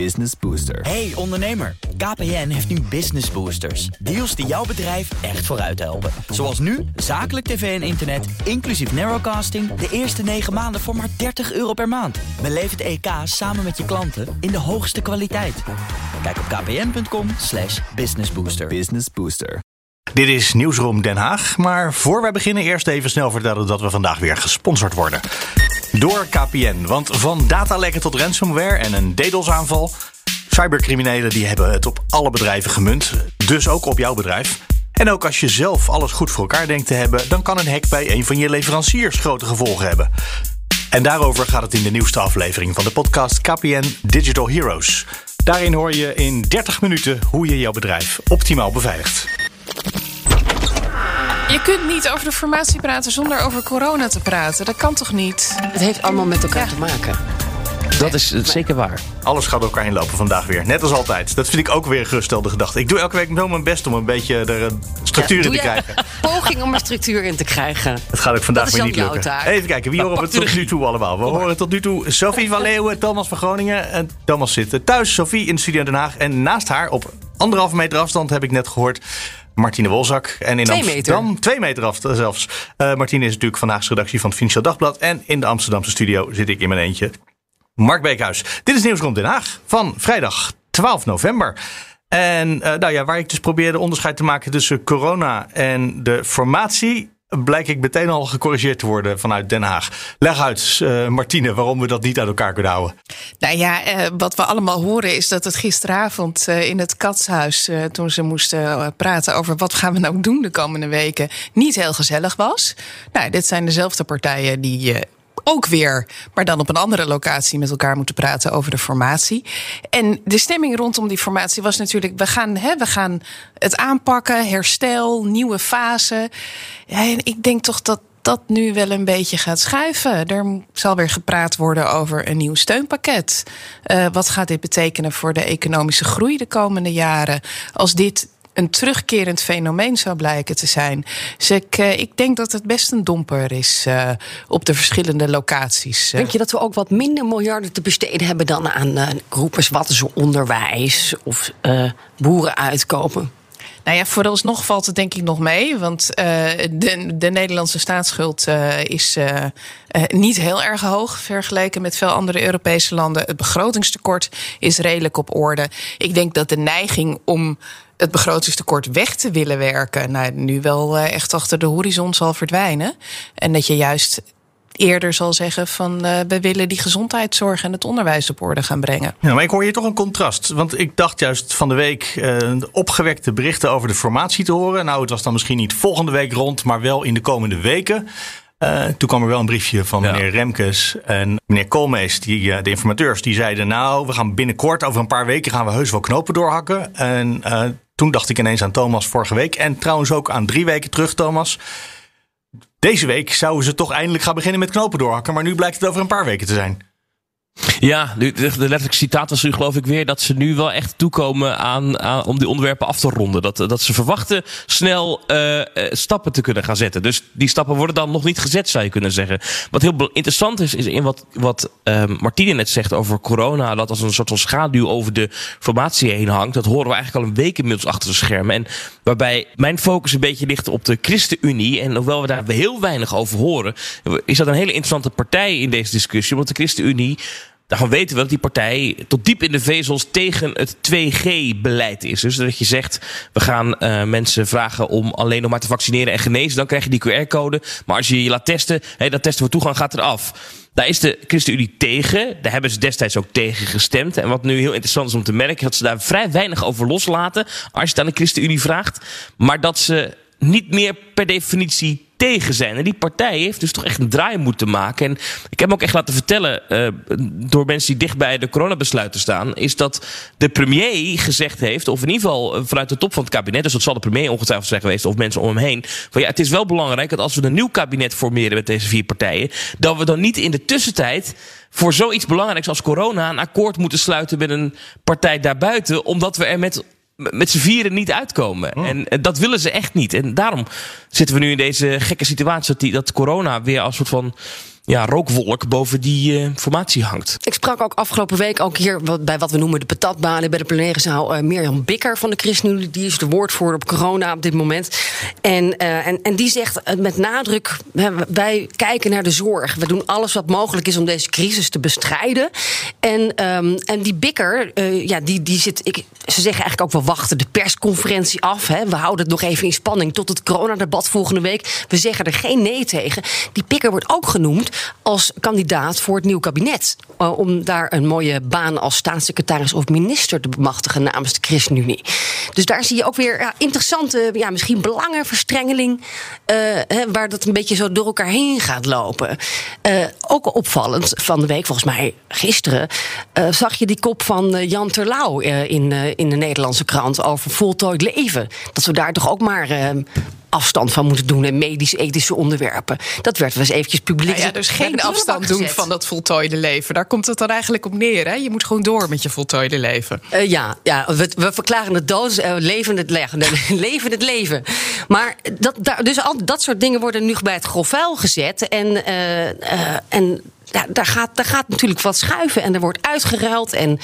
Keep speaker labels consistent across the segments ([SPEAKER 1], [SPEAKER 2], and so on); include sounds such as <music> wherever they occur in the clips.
[SPEAKER 1] Business Booster.
[SPEAKER 2] Hey ondernemer, KPN heeft nu Business Boosters. Deals die jouw bedrijf echt vooruit helpen. Zoals nu, zakelijk tv en internet, inclusief narrowcasting... de eerste 9 maanden voor maar 30 euro per maand. Beleef het EK samen met je klanten in de hoogste kwaliteit. Kijk op kpn.com slash businessbooster.
[SPEAKER 1] Business Booster.
[SPEAKER 3] Dit is Nieuwsroom Den Haag. Maar voor wij beginnen eerst even snel vertellen dat we vandaag weer gesponsord worden. Door KPN. Want van datalekken tot ransomware en een DDoS-aanval... cybercriminelen die hebben het op alle bedrijven gemunt. Dus ook op jouw bedrijf. En ook als je zelf alles goed voor elkaar denkt te hebben... dan kan een hack bij een van je leveranciers grote gevolgen hebben. En daarover gaat het in de nieuwste aflevering van de podcast KPN Digital Heroes. Daarin hoor je in 30 minuten hoe je jouw bedrijf optimaal beveiligt.
[SPEAKER 4] Je kunt niet over de formatie praten zonder over corona te praten. Dat kan toch niet?
[SPEAKER 5] Het heeft allemaal met elkaar te maken.
[SPEAKER 6] Dat is eh, zeker waar.
[SPEAKER 3] Alles gaat door elkaar inlopen vandaag weer. Net als altijd. Dat vind ik ook weer een geruststelde gedachte. Ik doe elke week wel mijn best om een beetje er een structuur
[SPEAKER 5] Ja,
[SPEAKER 3] in te krijgen. <laughs>
[SPEAKER 5] Poging om er structuur in te krijgen.
[SPEAKER 3] Het gaat ook vandaag
[SPEAKER 5] Dat is
[SPEAKER 3] weer niet
[SPEAKER 5] jouw
[SPEAKER 3] lukken.
[SPEAKER 5] taak.
[SPEAKER 3] Even kijken, wie horen we tot nu toe allemaal? We horen tot nu toe Sophie van Leeuwen, Thomas van Groningen. En Thomas zit thuis, Sophie in de studio Den Haag. En naast haar, op anderhalve meter afstand, heb ik net gehoord... Martine Wolzak. En in
[SPEAKER 5] Twee
[SPEAKER 3] Amsterdam, twee meter af zelfs. Eh, Martine is natuurlijk vandaag redactie van het Financieel Dagblad. En in de Amsterdamse studio zit ik in mijn eentje. Mark Beekhuis. Dit is Nieuwsroom Den Haag van vrijdag 12 november. En eh, nou ja, waar ik dus probeerde onderscheid te maken tussen corona en de formatie, blijk ik meteen al gecorrigeerd te worden vanuit Den Haag. Leg uit, eh, Martine, waarom we dat niet uit elkaar kunnen houden.
[SPEAKER 4] Nou ja, eh, wat we allemaal horen is dat het gisteravond eh, in het katshuis, toen ze moesten praten over wat gaan we nou doen de komende weken, niet heel gezellig was. Nou, dit zijn dezelfde partijen die. Ook weer, maar dan op een andere locatie met elkaar moeten praten over de formatie. En de stemming rondom die formatie was natuurlijk: we gaan, hè, we gaan het aanpakken, herstel, nieuwe fase. En ik denk toch dat dat nu wel een beetje gaat schuiven. Er zal weer gepraat worden over een nieuw steunpakket. Eh, wat gaat dit betekenen voor de economische groei de komende jaren? Als dit een terugkerend fenomeen zou blijken te zijn. Dus ik, eh, ik denk dat het best een domper is eh, op de verschillende locaties. eh.
[SPEAKER 5] Denk je dat we ook wat minder miljarden te besteden hebben dan aan uh, groepen zo onderwijs of uh, boeren uitkopen?
[SPEAKER 4] Nou ja, vooralsnog valt het denk ik nog mee. Want uh, de, de, Nederlandse staatsschuld uh, is uh, niet heel erg hoog vergeleken met veel andere Europese landen. Het begrotingstekort is redelijk op orde. Ik denk dat de neiging om het begrotingstekort weg te willen werken, nou, nu wel echt achter de horizon zal verdwijnen. En dat je juist eerder zal zeggen van uh, we willen die gezondheidszorg en het onderwijs op orde gaan brengen.
[SPEAKER 3] Ja, maar ik hoor hier toch een contrast. Want ik dacht juist van de week uh, opgewekte berichten over de formatie te horen. Nou, het was dan misschien niet volgende week rond, maar wel in de komende weken. Uh, toen kwam er wel een briefje van meneer ja. Remkes en meneer Koolmees, die, de informateurs, die zeiden: Nou, we gaan binnenkort, over een paar weken, gaan we heus wel knopen doorhakken. En toen dacht ik ineens aan Thomas vorige week. En trouwens ook aan drie weken terug, Thomas. Deze week zouden ze toch eindelijk gaan beginnen met knopen doorhakken. Maar nu blijkt het over een paar weken te zijn.
[SPEAKER 6] Ja, de, letterlijke citaat was nu geloof ik weer dat ze nu wel echt toekomen aan, aan om die onderwerpen af te ronden. Dat, dat ze verwachten snel uh, stappen te kunnen gaan zetten. Dus die stappen worden dan nog niet gezet, zou je kunnen zeggen. Wat heel interessant is, is in wat, wat uh, Martine net zegt over corona, dat als een soort van schaduw over de formatie heen hangt. Dat horen we eigenlijk al een week inmiddels achter de schermen. En waarbij mijn focus een beetje ligt op de ChristenUnie. En hoewel we daar heel weinig over horen, is dat een hele interessante partij in deze discussie. Omdat de ChristenUnie Daarvan weten we dat die partij tot diep in de vezels tegen het 2G-beleid is. Dus dat je zegt, we gaan uh, mensen vragen om alleen nog maar te vaccineren en genezen. Dan krijg je die QR-code. Maar als je je laat testen, hey, dat testen voor toegang gaat eraf. Daar is de ChristenUnie tegen. Daar hebben ze destijds ook tegen gestemd. En wat nu heel interessant is om te merken, dat ze daar vrij weinig over loslaten. Als je het aan de ChristenUnie vraagt. Maar dat ze niet meer per definitie tegen zijn. En die partij heeft dus toch echt een draai moeten maken. En ik heb me ook echt laten vertellen uh, door mensen die dicht bij de coronabesluiten staan, is dat de premier gezegd heeft, of in ieder geval vanuit de top van het kabinet, dus dat zal de premier ongetwijfeld zijn geweest, of mensen om hem heen, van ja, het is wel belangrijk dat als we een nieuw kabinet formeren met deze vier partijen, dat we dan niet in de tussentijd voor zoiets belangrijks als corona een akkoord moeten sluiten met een partij daarbuiten, omdat we er met met z'n vieren niet uitkomen. Oh. En, en, dat willen ze echt niet. En daarom zitten we nu in deze gekke situatie dat, die, dat corona weer als soort van ja, rookwolk boven die uh, formatie hangt.
[SPEAKER 5] Ik sprak ook afgelopen week ook hier bij wat we noemen de patatbanen bij de plenaire zaal. Uh, Mirjam Bikker van de ChristenUnie, die is de woordvoerder op corona op dit moment. En, uh, en, en die zegt met nadruk: wij kijken naar de zorg. We doen alles wat mogelijk is om deze crisis te bestrijden. En, um, en die Bikker, ja, die, die zit. Ik, ze zeggen eigenlijk ook: we wachten de persconferentie af. Hè. We houden het nog even in spanning tot het coronadebat volgende week. We zeggen er geen nee tegen. Die Bikker wordt ook genoemd als kandidaat voor het nieuwe kabinet. Uh, om daar een mooie baan als staatssecretaris of minister te bemachtigen namens de ChristenUnie. Dus daar zie je ook weer ja, interessante, ja, misschien belangenverstrengeling. Hè, waar dat een beetje zo door elkaar heen gaat lopen. Uh, ook opvallend van de week, volgens mij gisteren, zag je die kop van Jan Terlouw in, in de Nederlandse krant over voltooid leven. Dat we daar toch ook maar afstand van moeten doen en medisch-ethische onderwerpen. Dat werd wel eens eventjes publiek.
[SPEAKER 4] Nou ja, dus geen afstand doen van dat voltooide leven. Daar komt het dan eigenlijk op neer. Hè? Je moet gewoon door met je voltooide leven.
[SPEAKER 5] Uh, ja, ja we, we, verklaren het dood, uh, leven het leven, <laughs> leven het leven. Maar dat, daar, dus al dat soort dingen worden nu bij het grof gezet. En, uh, en ja, daar, gaat, daar gaat natuurlijk wat schuiven en er wordt uitgeruild. En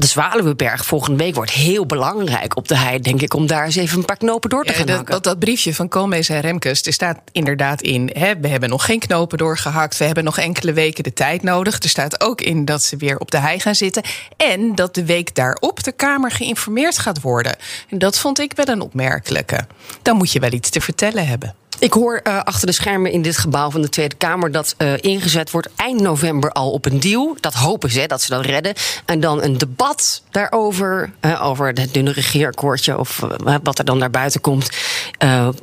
[SPEAKER 5] de Zwaluwenberg volgende week wordt heel belangrijk op de hei, denk ik, om daar eens even een paar knopen door te gaan hakken.
[SPEAKER 4] Dat, dat, briefje van Koolmees en Remkes, er staat inderdaad in, hè, we hebben nog geen knopen doorgehakt, we hebben nog enkele weken de tijd nodig. Er staat ook in dat ze weer op de hei gaan zitten en dat de week daarop de Kamer geïnformeerd gaat worden. En dat vond ik wel een opmerkelijke. Dan moet je wel iets te vertellen hebben.
[SPEAKER 5] Ik hoor uh, achter de schermen in dit gebouw van de Tweede Kamer dat uh, ingezet wordt eind november al op een deal. Dat hopen ze, dat ze dat redden. En dan een debat daarover, uh, over het dunne regeerakkoordje of wat er dan naar buiten komt,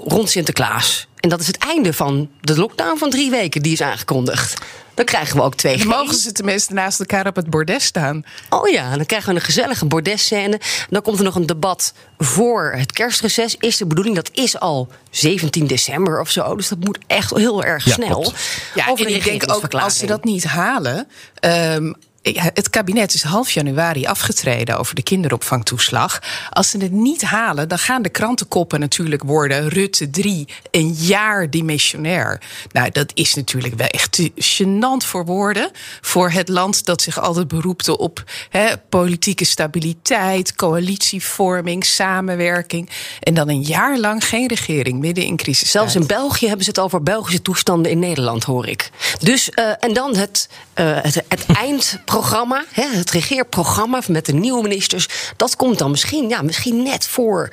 [SPEAKER 5] rond Sinterklaas. En dat is het einde van de lockdown van drie weken die is aangekondigd. Dan krijgen we ook twee.
[SPEAKER 4] Dan mogen ze tenminste naast elkaar op het bordes staan.
[SPEAKER 5] Oh ja, dan krijgen we een gezellige bordesscène. Dan komt er nog een debat voor het kerstreces. Is de bedoeling, dat is al 17 december of zo. Dus dat moet echt heel erg snel.
[SPEAKER 4] Ja, ja en ik denk ook als ze dat niet halen. Um, het kabinet is half januari afgetreden over de kinderopvangtoeslag. Als ze het niet halen, dan gaan de krantenkoppen natuurlijk worden. Rutte 3, een jaar dimissionair. Nou, dat is natuurlijk wel echt gênant voor woorden. Voor het land dat zich altijd beroepte op politieke stabiliteit, coalitievorming, samenwerking. En dan een jaar lang geen regering midden in crisis.
[SPEAKER 5] Zelfs in België hebben ze het over Belgische toestanden in Nederland, hoor ik. Dus, uh, en dan het, uh, het, het <laughs> eindprogramma programma, het regeerprogramma met de nieuwe ministers, dat komt dan misschien, ja, misschien net voor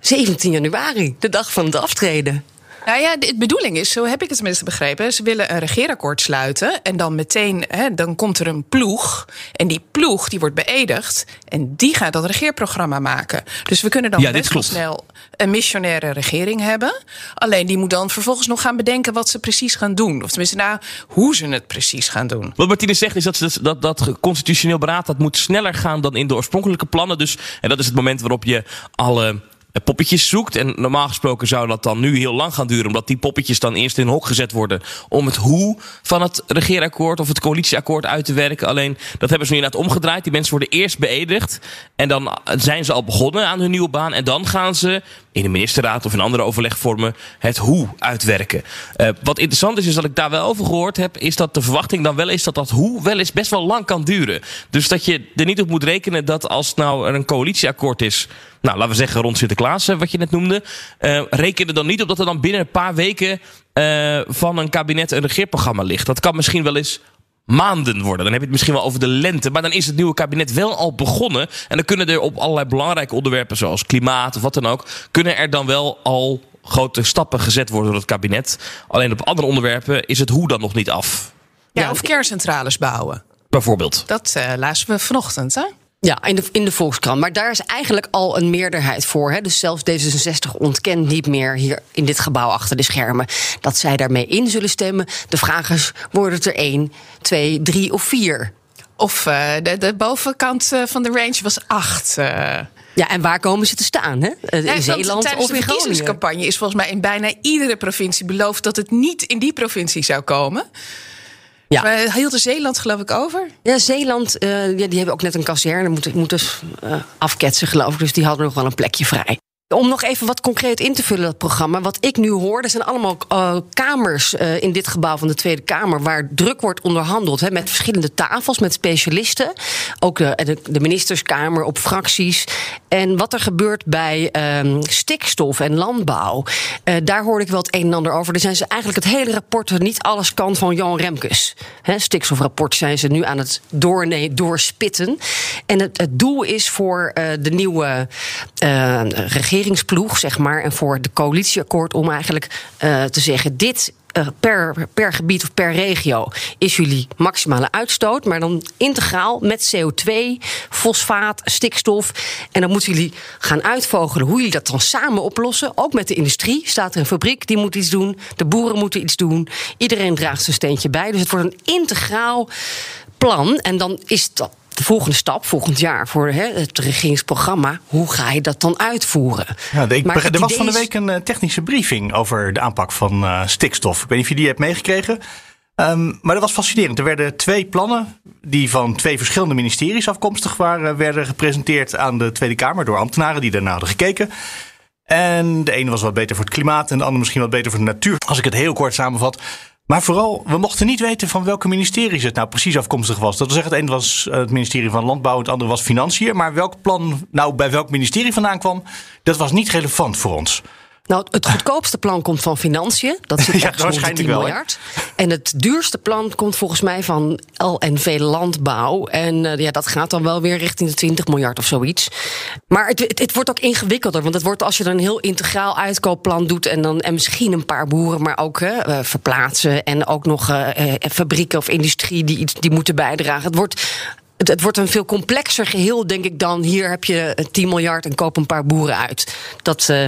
[SPEAKER 5] 17 januari, de dag van het aftreden.
[SPEAKER 4] Nou ja, de bedoeling is, zo heb ik het tenminste begrepen. Ze willen een regeerakkoord sluiten. En dan meteen, hè, dan komt er een ploeg. En die ploeg die wordt beëdigd. En die gaat dat regeerprogramma maken. Dus we kunnen dan ja, best wel snel een missionaire regering hebben. Alleen die moet dan vervolgens nog gaan bedenken wat ze precies gaan doen. Of tenminste, nou, hoe ze het precies gaan doen.
[SPEAKER 6] Wat Martine zegt is dat, ze, dat dat constitutioneel beraad dat moet sneller gaan dan in de oorspronkelijke plannen. Dus, en dat is het moment waarop je alle poppetjes zoekt. En normaal gesproken zou dat dan nu heel lang gaan duren, omdat die poppetjes dan eerst in hok gezet worden om het hoe van het regeerakkoord of het coalitieakkoord uit te werken. Alleen dat hebben ze nu inderdaad omgedraaid. Die mensen worden eerst beëdigd en dan zijn ze al begonnen aan hun nieuwe baan. En dan gaan ze in de ministerraad of in andere overlegvormen het hoe uitwerken. Uh, wat interessant is, is dat ik daar wel over gehoord heb, is dat de verwachting dan wel is dat dat hoe wel eens best wel lang kan duren. Dus dat je er niet op moet rekenen dat als nou er een coalitieakkoord is, nou laten we zeggen rond Sinterklaas, wat je net noemde, uh, reken er dan niet op dat er dan binnen een paar weken uh, van een kabinet een regeerprogramma ligt. Dat kan misschien wel eens maanden worden. Dan heb je het misschien wel over de lente. Maar dan is het nieuwe kabinet wel al begonnen. En dan kunnen er op allerlei belangrijke onderwerpen, zoals klimaat of wat dan ook, kunnen er dan wel al grote stappen gezet worden door het kabinet. Alleen op andere onderwerpen is het hoe dan nog niet af.
[SPEAKER 4] Ja, of kerncentrales bouwen.
[SPEAKER 6] Bijvoorbeeld.
[SPEAKER 4] Dat uh, lazen we vanochtend, hè?
[SPEAKER 5] Ja, in de, in de Volkskrant. Maar daar is eigenlijk al een meerderheid voor. Hè? Dus zelfs D66 ontkent niet meer hier in dit gebouw achter de schermen dat zij daarmee in zullen stemmen. De vraag is: worden het er één, twee, drie of vier?
[SPEAKER 4] Of uh, de, de, bovenkant uh, van de range was acht. Uh.
[SPEAKER 5] Ja, en waar komen ze te staan? Hè? In ja, Zeeland
[SPEAKER 4] of in de verkiezingscampagne is volgens mij in bijna iedere provincie beloofd dat het niet in die provincie zou komen. Ja. We hielden Zeeland geloof ik over?
[SPEAKER 5] Ja, Zeeland, uh, ja, die hebben ook net een kazerne moeten, moeten uh, afketsen geloof ik. Dus die hadden nog wel een plekje vrij. Om nog even wat concreet in te vullen, dat programma. Wat ik nu hoor, er zijn allemaal uh, kamers uh, in dit gebouw van de Tweede Kamer. waar druk wordt onderhandeld. Met verschillende tafels, met specialisten. Ook de, de, ministerskamer op fracties. En wat er gebeurt bij uh, stikstof en landbouw. Uh, daar hoorde ik wel het een en ander over. Er zijn ze eigenlijk het hele rapport, niet alles kan van Jan Remkes. Hè, stikstofrapport zijn ze nu aan het door, doorspitten. En het, het doel is voor de nieuwe regering regeringsploeg, zeg maar, en voor de coalitieakkoord om eigenlijk uh, te zeggen: dit uh, per, per gebied of per regio is jullie maximale uitstoot, maar dan integraal met CO2, fosfaat, stikstof. En dan moeten jullie gaan uitvogelen hoe jullie dat dan samen oplossen. Ook met de industrie staat er een fabriek die moet iets doen, de boeren moeten iets doen. Iedereen draagt zijn steentje bij. Dus het wordt een integraal plan. En dan is dat de volgende stap volgend jaar voor hè, het regeringsprogramma. Hoe ga je dat dan uitvoeren?
[SPEAKER 3] Ja, ik, er was van de week een uh, technische briefing over de aanpak van uh, stikstof. Ik weet niet of je die hebt meegekregen. Um, maar dat was fascinerend. Er werden twee plannen die van twee verschillende ministeries afkomstig waren, werden gepresenteerd aan de Tweede Kamer door ambtenaren die daarna hadden gekeken. En de ene was wat beter voor het klimaat en de andere misschien wat beter voor de natuur. Als ik het heel kort samenvat. Maar vooral, we mochten niet weten van welke ministeries het nou precies afkomstig was. Dat wil zeggen, het ene was eh, het ministerie van Landbouw, het andere was Financiën. Maar welk plan nou bij welk ministerie vandaan kwam, dat was niet relevant voor ons.
[SPEAKER 5] Nou, het goedkoopste plan komt van financiën. Dat zit <laughs> ja, waarschijnlijk 10 miljard. En het duurste plan komt volgens mij van LNV Landbouw. En uh, ja, dat gaat dan wel weer richting de 20 miljard of zoiets. Maar het, het, het, wordt ook ingewikkelder. Want het wordt als je dan een heel integraal uitkoopplan doet. En dan en misschien een paar boeren, maar ook uh, verplaatsen. En ook nog uh, fabrieken of industrie die iets die moeten bijdragen. Het wordt het, het, wordt een veel complexer geheel, denk ik, dan hier heb je 10 miljard en koop een paar boeren uit. Dat, uh,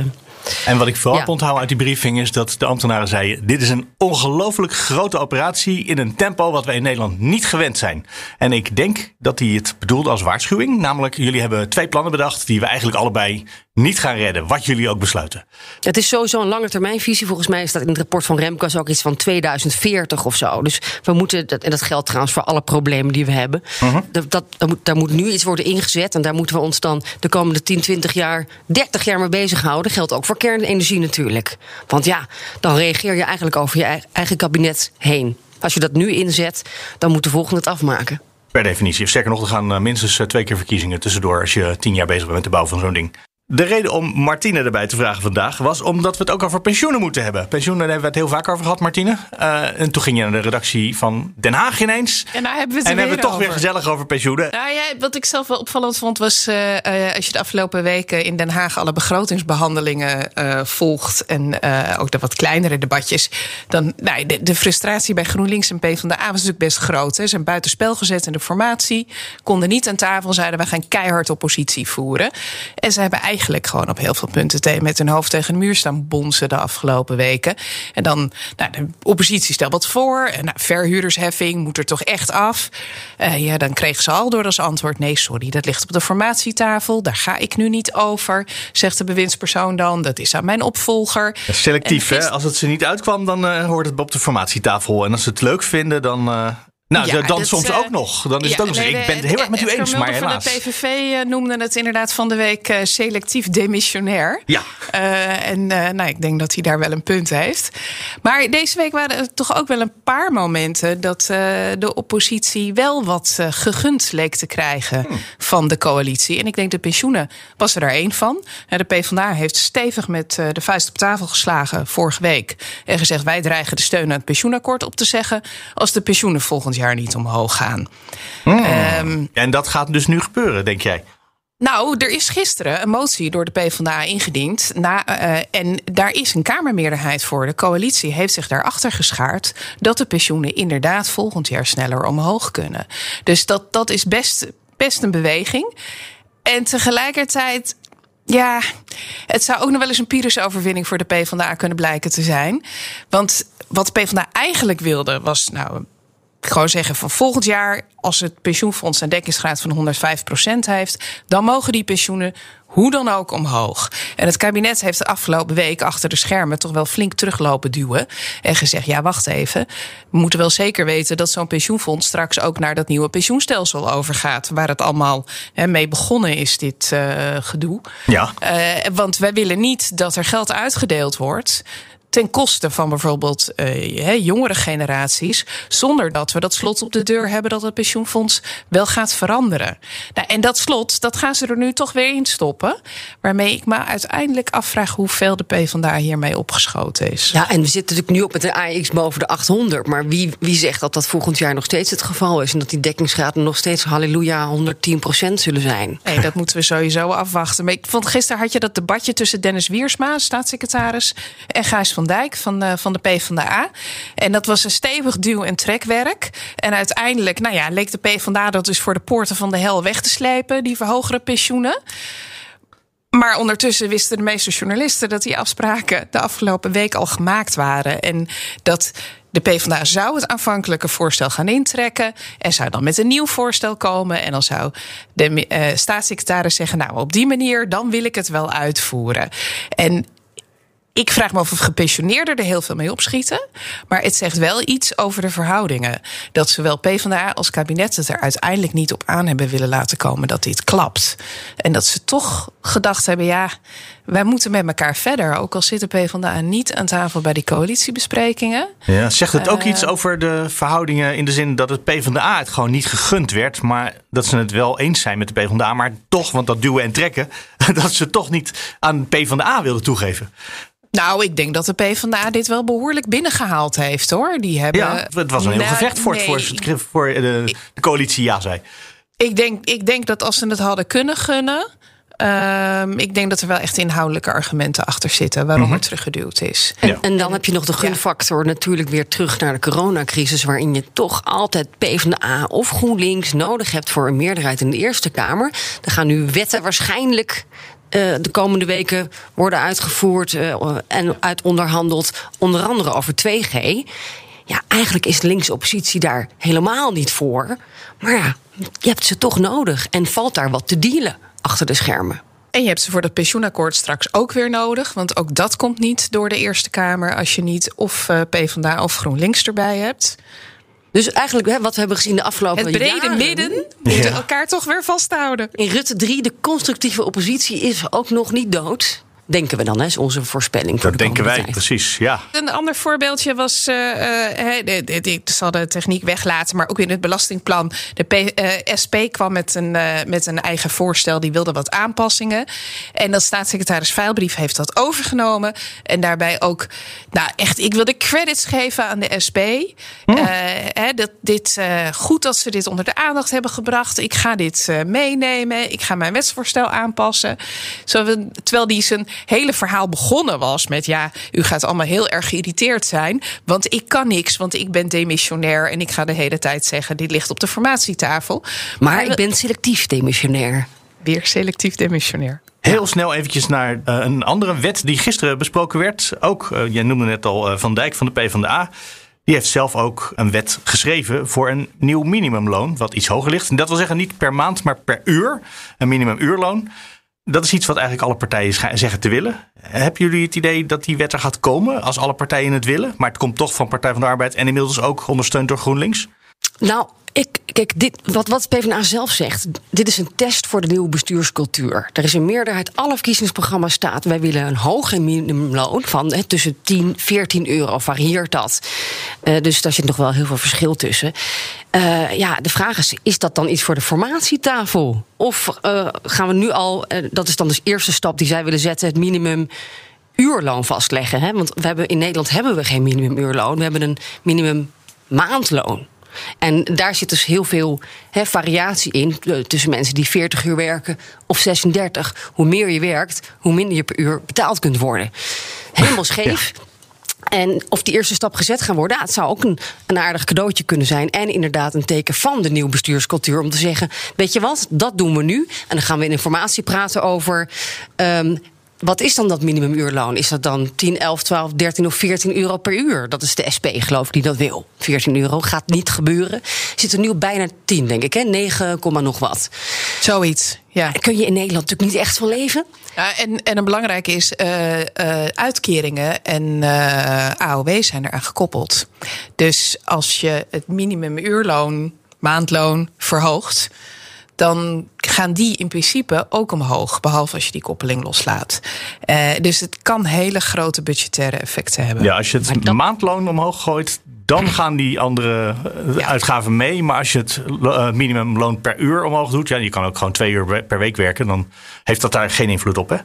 [SPEAKER 3] en wat ik vooral ja. onthoud uit die briefing is dat de ambtenaren zeiden: dit is een ongelooflijk grote operatie in een tempo wat wij in Nederland niet gewend zijn. En ik denk dat hij het bedoelde als waarschuwing. Namelijk, jullie hebben twee plannen bedacht die we eigenlijk allebei niet gaan redden, wat jullie ook besluiten.
[SPEAKER 5] Het is sowieso een lange termijnvisie. Volgens mij is dat in het rapport van Remkes ook iets van 2040 of zo. Dus we moeten, en dat geldt trouwens voor alle problemen die we hebben. Uh -huh. dat, dat, daar, moet, daar moet nu iets worden ingezet. En daar moeten we ons dan de komende 10, 20 jaar, 30 jaar mee bezighouden. Geldt ook voor kernenergie natuurlijk. Want ja, dan reageer je eigenlijk over je eigen kabinet heen. Als je dat nu inzet, dan moet de volgende het afmaken.
[SPEAKER 3] Per definitie. Sterker nog, er gaan minstens twee keer verkiezingen tussendoor als je tien jaar bezig bent met de bouw van zo'n ding. De reden om Martine erbij te vragen vandaag was omdat we het ook over pensioenen moeten hebben. Pensioenen daar hebben we het heel vaak over gehad, Martine. Uh, en toen ging je naar de redactie van Den Haag ineens.
[SPEAKER 4] En daar hebben we het,
[SPEAKER 3] en hebben
[SPEAKER 4] we
[SPEAKER 3] toch weer gezellig over pensioenen.
[SPEAKER 4] Nou ja, wat ik zelf wel opvallend vond was uh, uh, als je de afgelopen weken in Den Haag alle begrotingsbehandelingen volgt en ook de wat kleinere debatjes, dan nou, de, de, frustratie bij GroenLinks en PvdA was natuurlijk best groot. Hè. Ze zijn buitenspel gezet in de formatie, konden niet aan tafel, zeiden we gaan keihard oppositie voeren. En ze hebben eigenlijk eigenlijk gewoon op heel veel punten met hun hoofd tegen de muur staan bonzen de afgelopen weken. En dan, nou, de oppositie stelt wat voor. En nou, verhuurdersheffing moet er toch echt af. Uh, ja, dan kregen ze al door als antwoord: nee, sorry, dat ligt op de formatietafel. Daar ga ik nu niet over. Zegt de bewindspersoon dan. Dat is aan mijn opvolger.
[SPEAKER 3] Ja, selectief, hè? Als het ze niet uitkwam, dan uh, hoort het op de formatietafel. En als ze het leuk vinden, dan. Uh... Nou, ja, dan soms ook nog. Dan is ja, het ook nog. Nee, ik ben het heel erg met u eens, maar helaas.
[SPEAKER 4] De PVV noemde het inderdaad van de week uh, selectief demissionair.
[SPEAKER 3] Ja.
[SPEAKER 4] Uh, en nou, ik denk dat hij daar wel een punt heeft. Maar deze week waren er toch ook wel een paar momenten dat de oppositie wel wat gegund leek te krijgen hmm. van de coalitie. En ik denk de pensioenen was er daar één van. De PvdA heeft stevig met de vuist op tafel geslagen vorige week en gezegd: wij dreigen de steun aan het pensioenakkoord op te zeggen als de pensioenen volgend jaar niet omhoog gaan.
[SPEAKER 3] Mm. Um, en dat gaat dus nu gebeuren, denk jij?
[SPEAKER 4] Nou, er is gisteren een motie door de PvdA ingediend. Na, uh, en daar is een Kamermeerderheid voor. De coalitie heeft zich daarachter geschaard dat de pensioenen inderdaad volgend jaar sneller omhoog kunnen. Dus dat, dat is best, best een beweging. En tegelijkertijd ja, het zou ook nog wel eens een Pyrrhus-overwinning voor de PvdA kunnen blijken te zijn. Want wat de PvdA eigenlijk wilde was nou gewoon zeggen van volgend jaar, als het pensioenfonds een dekkingsgraad van 105% heeft, dan mogen die pensioenen hoe dan ook omhoog. En het kabinet heeft de afgelopen week achter de schermen toch wel flink teruglopen duwen. En gezegd: ja, wacht even. We moeten wel zeker weten dat zo'n pensioenfonds straks ook naar dat nieuwe pensioenstelsel overgaat. Waar het allemaal he, mee begonnen is, dit uh, gedoe.
[SPEAKER 3] Ja.
[SPEAKER 4] Uh, want wij willen niet dat er geld uitgedeeld wordt ten koste van bijvoorbeeld uh, jongere generaties, zonder dat we dat slot op de deur hebben dat het pensioenfonds wel gaat veranderen. Nou, en dat slot, dat gaan ze er nu toch weer in stoppen, waarmee ik me uiteindelijk afvraag hoeveel de PvdA hiermee opgeschoten is.
[SPEAKER 5] Ja, en we zitten natuurlijk nu op met een AX boven de 800, maar wie, wie zegt dat dat volgend jaar nog steeds het geval is en dat die dekkingsgraden nog steeds halleluja 110% zullen zijn?
[SPEAKER 4] Nee, dat moeten we sowieso afwachten. Maar ik vond gisteren had je dat debatje tussen Dennis Wiersma, staatssecretaris, en Gijs van Dijk van, uh, van de PvdA. En dat was een stevig duw- en trekwerk. En uiteindelijk, nou ja, leek de PvdA dat dus voor de poorten van de hel weg te slepen, die verhogere pensioenen. Maar ondertussen wisten de meeste journalisten dat die afspraken de afgelopen week al gemaakt waren. En dat de PvdA zou het aanvankelijke voorstel gaan intrekken. En zou dan met een nieuw voorstel komen. En dan zou de uh, staatssecretaris zeggen: Nou, op die manier, dan wil ik het wel uitvoeren. En ik vraag me af of gepensioneerden er heel veel mee opschieten. Maar het zegt wel iets over de verhoudingen. Dat zowel PvdA als kabinet het er uiteindelijk niet op aan hebben willen laten komen dat dit klapt. En dat ze toch gedacht hebben: ja, wij moeten met elkaar verder. Ook al zit de PvdA niet aan tafel bij die coalitiebesprekingen.
[SPEAKER 3] Ja, zegt het ook
[SPEAKER 4] Uh,
[SPEAKER 3] iets over de verhoudingen in de zin dat het PvdA het gewoon niet gegund werd. Maar dat ze het wel eens zijn met de PvdA. Maar toch, want dat duwen en trekken, <laughs> dat ze toch niet aan PvdA wilden toegeven.
[SPEAKER 4] Nou, ik denk dat de PvdA dit wel behoorlijk binnengehaald heeft, hoor. Die hebben,
[SPEAKER 3] Ja, het was een heel
[SPEAKER 4] Nou,
[SPEAKER 3] gevecht voor, het, voor,
[SPEAKER 4] nee.
[SPEAKER 3] het- voor de, de coalitie ja zei.
[SPEAKER 4] Ik denk, ik denk dat als ze het hadden kunnen gunnen. ehm, ik denk dat er wel echt inhoudelijke argumenten achter zitten waarom
[SPEAKER 3] Mhm.
[SPEAKER 4] het teruggeduwd is.
[SPEAKER 5] En,
[SPEAKER 3] Ja.
[SPEAKER 5] en dan heb je nog de gunfactor natuurlijk weer terug naar de coronacrisis, waarin je toch altijd PvdA of GroenLinks nodig hebt voor een meerderheid in de Eerste Kamer. Er gaan nu wetten waarschijnlijk. Eh, de komende weken worden uitgevoerd eh, en uit onderhandeld, onder andere over 2G. Ja, eigenlijk is de linkse oppositie daar helemaal niet voor. Maar ja, je hebt ze toch nodig en valt daar wat te dealen achter de schermen.
[SPEAKER 4] En je hebt ze voor dat pensioenakkoord straks ook weer nodig. Want ook dat komt niet door de Eerste Kamer als je niet of eh, PvdA of GroenLinks erbij hebt.
[SPEAKER 5] Dus eigenlijk hè, wat we hebben gezien de afgelopen
[SPEAKER 4] Het brede
[SPEAKER 5] jaren...
[SPEAKER 4] midden moeten
[SPEAKER 3] Ja.
[SPEAKER 4] elkaar toch weer vasthouden.
[SPEAKER 5] In Rutte 3, de constructieve oppositie is ook nog niet dood. Denken we dan, hè, is onze voorspelling. Voor
[SPEAKER 3] Dat
[SPEAKER 5] de
[SPEAKER 3] denken wij,
[SPEAKER 5] tijd.
[SPEAKER 3] precies. Ja.
[SPEAKER 4] Een ander voorbeeldje was, eh, eh, de- de- de- ik zal de techniek weglaten, maar ook in het belastingplan. De P, eh, SP kwam met een, eh, met een eigen voorstel, die wilde wat aanpassingen. En dat staatssecretaris Veilbrief heeft dat overgenomen. En daarbij ook, nou echt, ik wil de credits geven aan de SP. Eh, hè, dat dit, eh, goed dat ze dit onder de aandacht hebben gebracht. Ik ga dit eh, meenemen. Ik ga mijn wetsvoorstel aanpassen. Terwijl die zijn hele verhaal begonnen was met... ja, u gaat allemaal heel erg geïrriteerd zijn... want ik kan niks, want ik ben demissionair... en ik ga de hele tijd zeggen, dit ligt op de formatietafel.
[SPEAKER 5] Maar ik ben selectief demissionair.
[SPEAKER 4] Weer selectief demissionair.
[SPEAKER 3] Heel snel eventjes naar eh, een andere wet die gisteren besproken werd. Ook, eh, jij noemde net al eh, Van Dijk van de PvdA. Die heeft zelf ook een wet geschreven voor een nieuw minimumloon. Wat iets hoger ligt. En dat wil zeggen niet per maand, maar per uur. Een minimumuurloon. Dat is iets wat eigenlijk alle partijen zeggen te willen. Hebben jullie het idee dat die wet er gaat komen als alle partijen het willen? Maar het komt toch van Partij van de Arbeid en inmiddels ook ondersteund door GroenLinks?
[SPEAKER 5] Nou, ik, kijk, dit, wat, wat PvdA zelf zegt, dit is een test voor de nieuwe bestuurscultuur. Er is een meerderheid, alle verkiezingsprogramma's staat... wij willen een hoger minimumloon van tussen 10, 14 euro, varieert dat. Eh, dus daar zit nog wel heel veel verschil tussen. Eh, ja, de vraag is, is dat dan iets voor de formatietafel? Of eh, gaan we nu al, dat is dan dus de eerste stap die zij willen zetten... het minimum uurloon vastleggen. Hè? Want we hebben, in Nederland hebben we geen minimumuurloon. We hebben een minimum maandloon. En daar zit dus heel veel variatie in eh, tussen mensen die 40 uur werken of 36. Hoe meer je werkt, hoe minder je per uur betaald kunt worden. Helemaal scheef. En of die eerste stap gezet gaan worden, ja, het zou ook een, een aardig cadeautje kunnen zijn. En inderdaad een teken van de nieuwe bestuurscultuur. Om te zeggen: Weet je wat, dat doen we nu. En dan gaan we in informatie praten over. ehm, wat is dan dat minimumuurloon? Is dat dan 10, 11, 12, 13 of 14 euro per uur? Dat is de SP, geloof ik, die dat wil. 14 euro gaat niet gebeuren. Zit er nu bijna 10, denk ik, hè? 9, nog wat.
[SPEAKER 4] Zoiets, ja.
[SPEAKER 5] Kun je in Nederland natuurlijk niet echt van leven?
[SPEAKER 4] Ja, en, en een belangrijke is, uh, uh, uitkeringen en uh, AOW zijn eraan gekoppeld. Dus als je het minimumuurloon, maandloon verhoogt dan gaan die in principe ook omhoog. Behalve als je die koppeling loslaat. Uh, dus het kan hele grote budgettaire effecten hebben.
[SPEAKER 3] Ja, als je het maandloon omhoog gooit, dan gaan die andere ja. uitgaven mee. Maar als je het uh, minimumloon per uur omhoog doet, ja, je kan ook gewoon twee uur per week werken, dan heeft dat daar geen invloed op, hè?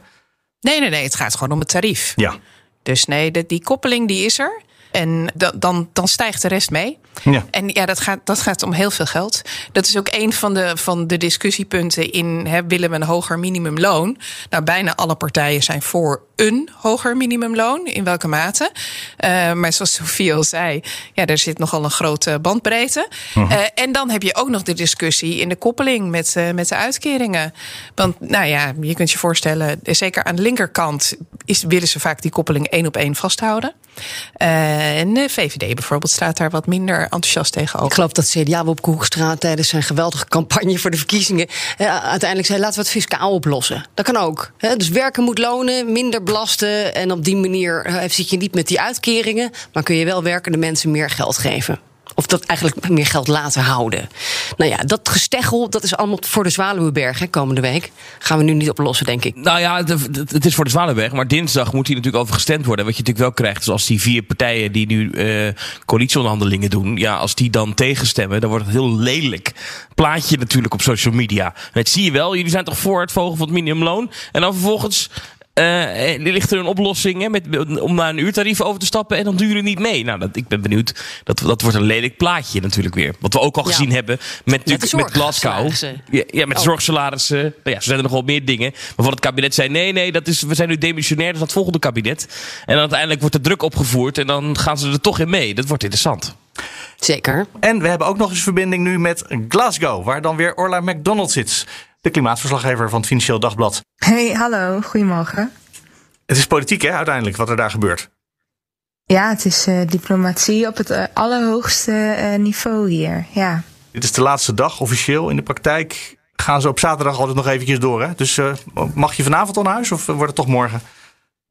[SPEAKER 4] Nee, nee, nee. Het gaat gewoon om het tarief.
[SPEAKER 3] Ja.
[SPEAKER 4] Dus nee, de, die koppeling die is er. En dan, dan stijgt de rest mee. Ja. En ja, dat gaat, dat gaat om heel veel geld. Dat is ook een van de, van de discussiepunten in hè, willen we een hoger minimumloon. Nou, bijna alle partijen zijn voor een hoger minimumloon. In welke mate? Uh, maar zoals Sofie al zei, ja, er zit nogal een grote bandbreedte. Uh -huh. uh, en dan heb je ook nog de discussie in de koppeling met, met de uitkeringen. Want nou ja, je kunt je voorstellen, zeker aan de linkerkant is, willen ze vaak die koppeling één op één vasthouden. En de VVD bijvoorbeeld staat daar wat minder enthousiast tegenover.
[SPEAKER 5] Ik geloof dat CDA op Koekstraat tijdens zijn geweldige campagne voor de verkiezingen uh, uiteindelijk zei: laten we het fiscaal oplossen. Dat kan ook. Dus werken moet lonen, minder belasten. En op die manier zit je niet met die uitkeringen, maar kun je wel werkende mensen meer geld geven. Of dat eigenlijk meer geld laten houden. Nou ja, dat gesteggel, dat is allemaal voor de Zwaluwenberg hè, komende week. Gaan we nu niet oplossen, denk ik.
[SPEAKER 6] Nou ja, het is voor de Zwaluwenberg. Maar dinsdag moet hier natuurlijk over gestemd worden. Wat je natuurlijk wel krijgt, zoals die vier partijen die nu uh, coalitieonderhandelingen doen. Ja, als die dan tegenstemmen, dan wordt het heel lelijk plaatje natuurlijk op social media. Dat zie je wel. Jullie zijn toch voor het volgen van het minimumloon. En dan vervolgens uh, ligt er een oplossing hè, met, om naar een uurtarief over te stappen en dan duren niet mee. Nou, dat, ik ben benieuwd. Dat, dat wordt een lelijk plaatje natuurlijk weer. Wat we ook al ja. gezien hebben met, met, met Glasgow. Ja, ja, met oh. zorgsalarissen. Nou ja, zo zijn er nog wel meer dingen. Waarvan het kabinet zei: nee, nee, dat is, we zijn nu demissionair, dat is het volgende kabinet. En dan uiteindelijk wordt de druk opgevoerd en dan gaan ze er toch in mee. Dat wordt interessant.
[SPEAKER 5] Zeker.
[SPEAKER 3] En we hebben ook nog eens verbinding nu met Glasgow, waar dan weer Orla McDonald zit de klimaatverslaggever van het Financieel Dagblad.
[SPEAKER 1] Hey, hallo, goedemorgen.
[SPEAKER 3] Het is politiek, hè, uiteindelijk, wat er daar gebeurt.
[SPEAKER 1] Ja, het is uh, diplomatie op het uh, allerhoogste uh, niveau hier, ja.
[SPEAKER 3] Dit is de laatste dag officieel. In de praktijk gaan ze op zaterdag altijd nog eventjes door, hè? Dus mag je vanavond al naar huis of wordt het toch morgen?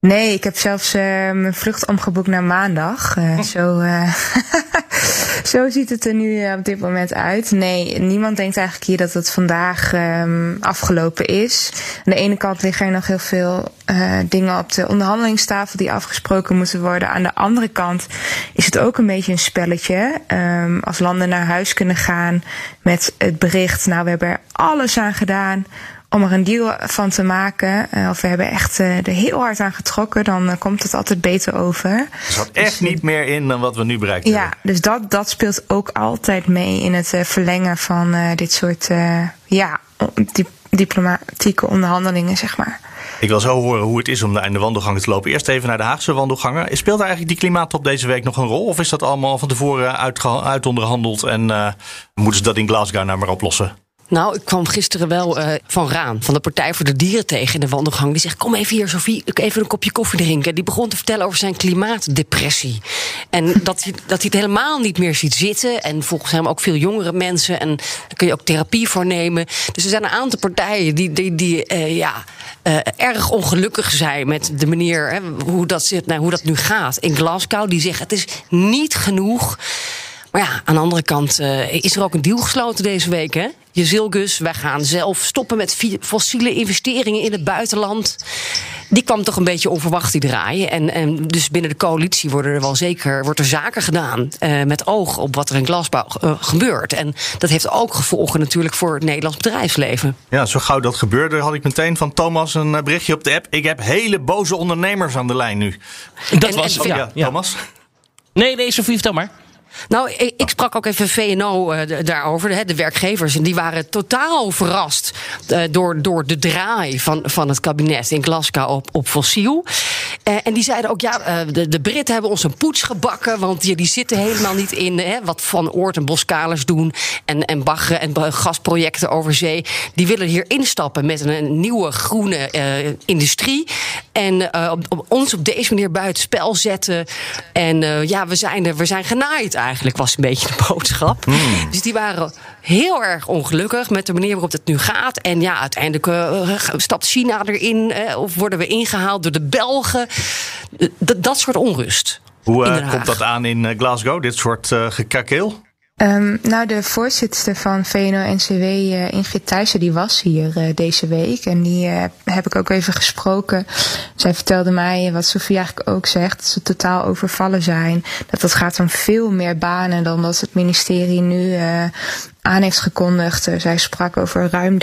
[SPEAKER 1] Nee, ik heb zelfs mijn vlucht omgeboekt naar maandag. zo, <laughs> zo ziet het er nu op dit moment uit. Nee, niemand denkt eigenlijk hier dat het vandaag um, afgelopen is. Aan de ene kant liggen er nog heel veel uh, dingen op de onderhandelingstafel die afgesproken moeten worden. Aan de andere kant is het ook een beetje een spelletje. Um, als landen naar huis kunnen gaan met het bericht, nou we hebben er alles aan gedaan om er een deal van te maken, uh, of we hebben echt uh, er heel hard aan getrokken, dan uh, komt het altijd beter over.
[SPEAKER 3] Er zat echt dus, niet meer in dan wat we nu bereikt
[SPEAKER 1] ja,
[SPEAKER 3] hebben.
[SPEAKER 1] Ja, dus dat, dat speelt ook altijd mee in het verlengen van dit soort ja, dip diplomatieke onderhandelingen, zeg maar.
[SPEAKER 3] Ik wil zo horen hoe het is om naar de wandelgangen te lopen. Eerst even naar de Haagse wandelgangen. Speelt eigenlijk die klimaattop deze week nog een rol? Of is dat allemaal van tevoren uitonderhandeld en moeten ze dat in Glasgow nou maar oplossen?
[SPEAKER 5] Nou, ik kwam gisteren wel uh, van Raan, van de Partij voor de Dieren tegen in de wandelgang. Die zegt: Kom even hier, Sofie, even een kopje koffie drinken. Die begon te vertellen over zijn klimaatdepressie. En <laughs> dat hij, dat hij het helemaal niet meer ziet zitten. En volgens hem ook veel jongere mensen. En daar kun je ook therapie voor nemen. Dus er zijn een aantal partijen die, die, die uh, ja, uh, erg ongelukkig zijn met de manier hè, hoe, dat zit, nou, hoe dat nu gaat in Glasgow. Die zeggen: Het is niet genoeg. Maar ja, aan de andere kant uh, is er ook een deal gesloten deze week, hè? Je Zilgus, wij gaan zelf stoppen met fossiele investeringen in het buitenland. Die kwam toch een beetje onverwacht die draaien. En, en dus binnen de coalitie worden er wel zeker wordt er zaken gedaan. Uh, met oog op wat er in glasbouw uh, gebeurt. En dat heeft ook gevolgen natuurlijk voor het Nederlands bedrijfsleven.
[SPEAKER 3] Ja, zo gauw dat gebeurde, had ik meteen van Thomas een berichtje op de app. Ik heb hele boze ondernemers aan de lijn nu.
[SPEAKER 6] Dat en, was en,
[SPEAKER 3] ja, ja, Thomas.
[SPEAKER 6] Nee, nee, Sofie, vertel maar.
[SPEAKER 5] Nou, ik, sprak ook even VNO uh, daarover, de, werkgevers. En die waren totaal verrast uh, door, door de draai van, van het kabinet in Glasgow op, op fossiel. Eh, en die zeiden ook, ja, eh, de, de Britten hebben ons een poets gebakken. Want die, die zitten helemaal niet in hè, wat Van Oort en Boskalers doen. En, en baggen en gasprojecten over zee. Die willen hier instappen met een, nieuwe groene eh, industrie. En op, op ons op deze manier buitenspel zetten. En ja, we zijn, we zijn genaaid eigenlijk, was een beetje de <laughs> boodschap. Hmm. Dus die waren heel erg ongelukkig met de manier waarop het nu gaat. En ja, uiteindelijk uh, stapt China erin of worden we ingehaald door de Belgen. dat soort onrust.
[SPEAKER 3] Hoe uh, komt dat aan in Glasgow, dit soort uh, gekakeel?
[SPEAKER 1] Um, nou, de voorzitter van VNO-NCW, uh, Ingrid Thijssen, die was hier uh, deze week. En die uh, heb ik ook even gesproken. Zij vertelde mij, wat Sofie eigenlijk ook zegt, dat ze totaal overvallen zijn. Dat het gaat om veel meer banen dan dat het ministerie nu aan heeft gekondigd. Uh, zij sprak over ruim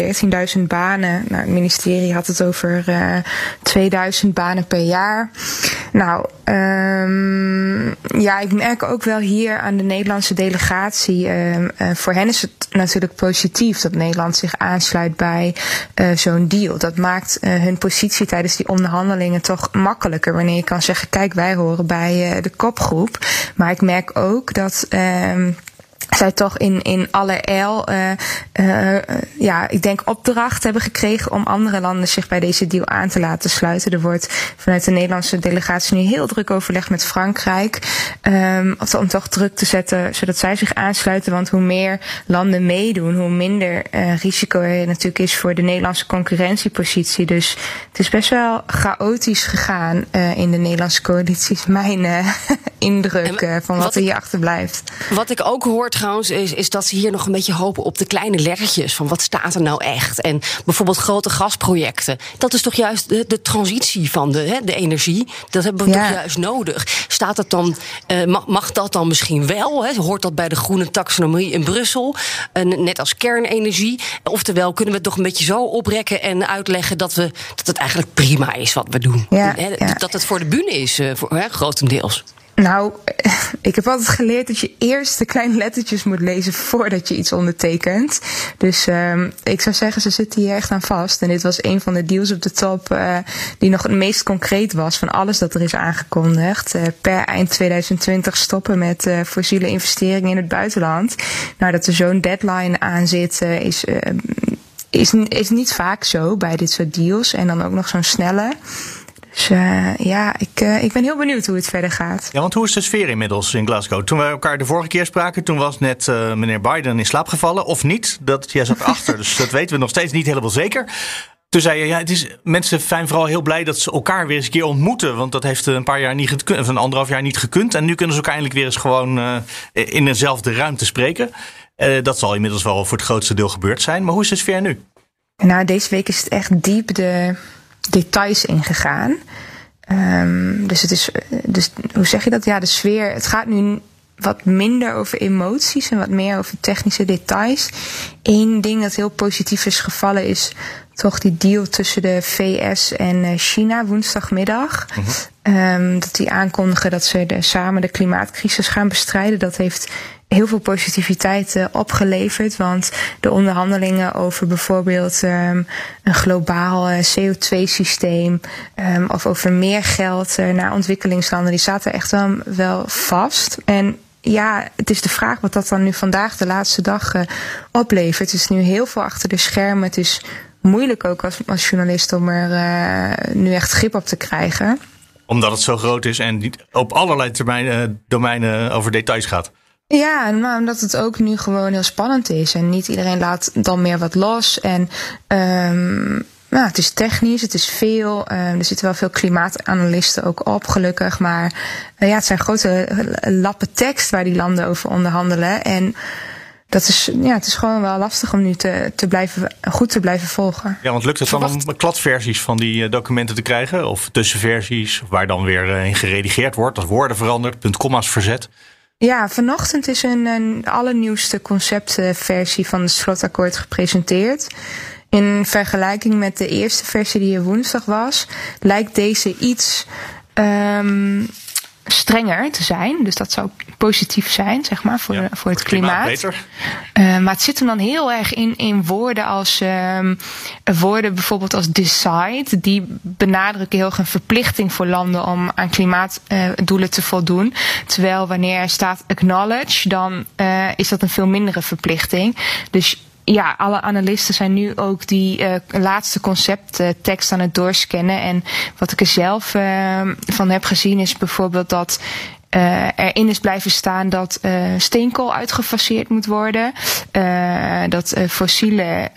[SPEAKER 1] 13.000 banen. Nou, het ministerie had het over uh, eh, 2000 banen per jaar. Nou, um, ja, ik merk ook wel hier aan de Nederlandse delegatie. Uh, voor hen is het natuurlijk positief dat Nederland zich aansluit bij zo'n deal. Dat maakt hun positie tijdens die onderhandelingen toch makkelijker. Wanneer je kan zeggen: kijk, wij horen bij de kopgroep. Maar ik merk ook dat. Ehm, zij toch in, in allerijl, uh, uh, ja, ik denk opdracht hebben gekregen om andere landen zich bij deze deal aan te laten sluiten. Er wordt vanuit de Nederlandse delegatie nu heel druk overlegd met Frankrijk. Um, om toch druk te zetten, zodat zij zich aansluiten. Want hoe meer landen meedoen, hoe minder uh, risico er natuurlijk is voor de Nederlandse concurrentiepositie. Dus het is best wel chaotisch gegaan in de Nederlandse coalitie, is mijn <laughs> indruk van wat, wat er hier achterblijft.
[SPEAKER 5] Wat ik ook hoor trouwens, is, is dat ze hier nog een beetje hopen op de kleine lettertjes. Van wat staat er nou echt? En bijvoorbeeld grote gasprojecten. Dat is toch juist de, de transitie van de, hè, de energie. Dat hebben we toch juist nodig. Staat het dan, uh, mag, mag, dat dan misschien wel? Hè? Hoort dat bij de groene taxonomie in Brussel? Uh, net als kernenergie. Oftewel, kunnen we het toch een beetje zo oprekken en uitleggen dat, we, dat het eigenlijk prima is wat we doen. Ja, Dat het voor de bühne is, uh, voor, hè, grotendeels.
[SPEAKER 1] Nou, <laughs> ik heb altijd geleerd dat je eerst de kleine lettertjes moet lezen voordat je iets ondertekent. Dus um, ik zou zeggen, ze zitten hier echt aan vast. En dit was een van de deals op de top uh, die nog het meest concreet was van alles dat er is aangekondigd. Uh, per eind 2020 stoppen met uh, fossiele investeringen in het buitenland. Nou, dat er zo'n deadline aan zit, is, is, is niet vaak zo bij dit soort deals. En dan ook nog zo'n snelle. Dus uh, ja, ik, uh, ik ben heel benieuwd hoe het verder gaat.
[SPEAKER 3] Ja, want hoe is de sfeer inmiddels in Glasgow? Toen we elkaar de vorige keer spraken, toen was net uh, meneer Biden in slaap gevallen. Of niet? Dat, jij zat <laughs> achter, dus dat weten we nog steeds niet helemaal zeker. Toen zei je, ja, het is, mensen zijn vooral heel blij dat ze elkaar weer eens een keer ontmoeten. Want dat heeft een paar jaar niet gekund, of een anderhalf jaar niet gekund. En nu kunnen ze elkaar eindelijk weer eens gewoon in dezelfde ruimte spreken. dat zal inmiddels wel voor het grootste deel gebeurd zijn. Maar hoe is de sfeer nu?
[SPEAKER 1] Nou, deze week is het echt diep de details ingegaan. Um, dus het is, dus hoe zeg je dat? Ja, de sfeer. Het gaat nu wat minder over emoties en wat meer over technische details. Eén ding dat heel positief is gevallen is toch die deal tussen de VS en eh, China woensdagmiddag. Mm um, dat die aankondigen dat ze de, samen de klimaatcrisis gaan bestrijden. Dat heeft heel veel positiviteit uh, opgeleverd. Want de onderhandelingen over bijvoorbeeld um, een globaal uh, CO2-systeem um, of over meer geld uh, naar ontwikkelingslanden, die zaten echt wel, wel vast. En ja, het is de vraag wat dat dan nu vandaag, de laatste dag, oplevert. Het is nu heel veel achter de schermen. Het is moeilijk ook als, journalist om er nu echt grip op te krijgen
[SPEAKER 3] omdat het zo groot is en op allerlei domeinen over details gaat.
[SPEAKER 1] Ja, maar omdat het ook nu gewoon heel spannend is. En niet iedereen laat dan meer wat los. En um, nou, het is technisch, het is veel. Um, er zitten wel veel klimaatanalisten ook op, gelukkig. Maar uh, ja, het zijn grote lappen tekst waar die landen over onderhandelen. En dat is, ja, het is gewoon wel lastig om nu te, te blijven, goed te blijven volgen.
[SPEAKER 3] Ja, want lukt het dan om kladversies van die eh, documenten te krijgen? Of tussenversies, waar dan weer eh, in geredigeerd wordt, dat woorden veranderd, punt komma's verzet?
[SPEAKER 1] Ja, vanochtend is een, een allernieuwste conceptversie van het slotakkoord gepresenteerd. In vergelijking met de eerste versie die er woensdag was, lijkt deze iets um, strenger te zijn. Dus dat zou positief zijn, zeg maar, voor,
[SPEAKER 3] Ja,
[SPEAKER 1] voor het
[SPEAKER 3] het klimaat
[SPEAKER 1] klimaat.
[SPEAKER 3] beter.
[SPEAKER 1] Eh, maar het zit hem dan heel erg in, in woorden als ehm, woorden bijvoorbeeld als decide. Die benadrukken heel erg een verplichting voor landen om aan klimaatdoelen te voldoen. Terwijl wanneer er staat acknowledge, dan eh, is dat een veel mindere verplichting. Dus ja, alle analisten zijn nu ook die eh, laatste concepttekst aan het doorscannen. En wat ik er zelf eh, van heb gezien is bijvoorbeeld dat eh, erin is blijven staan dat steenkool uitgefaseerd moet worden. dat fossiele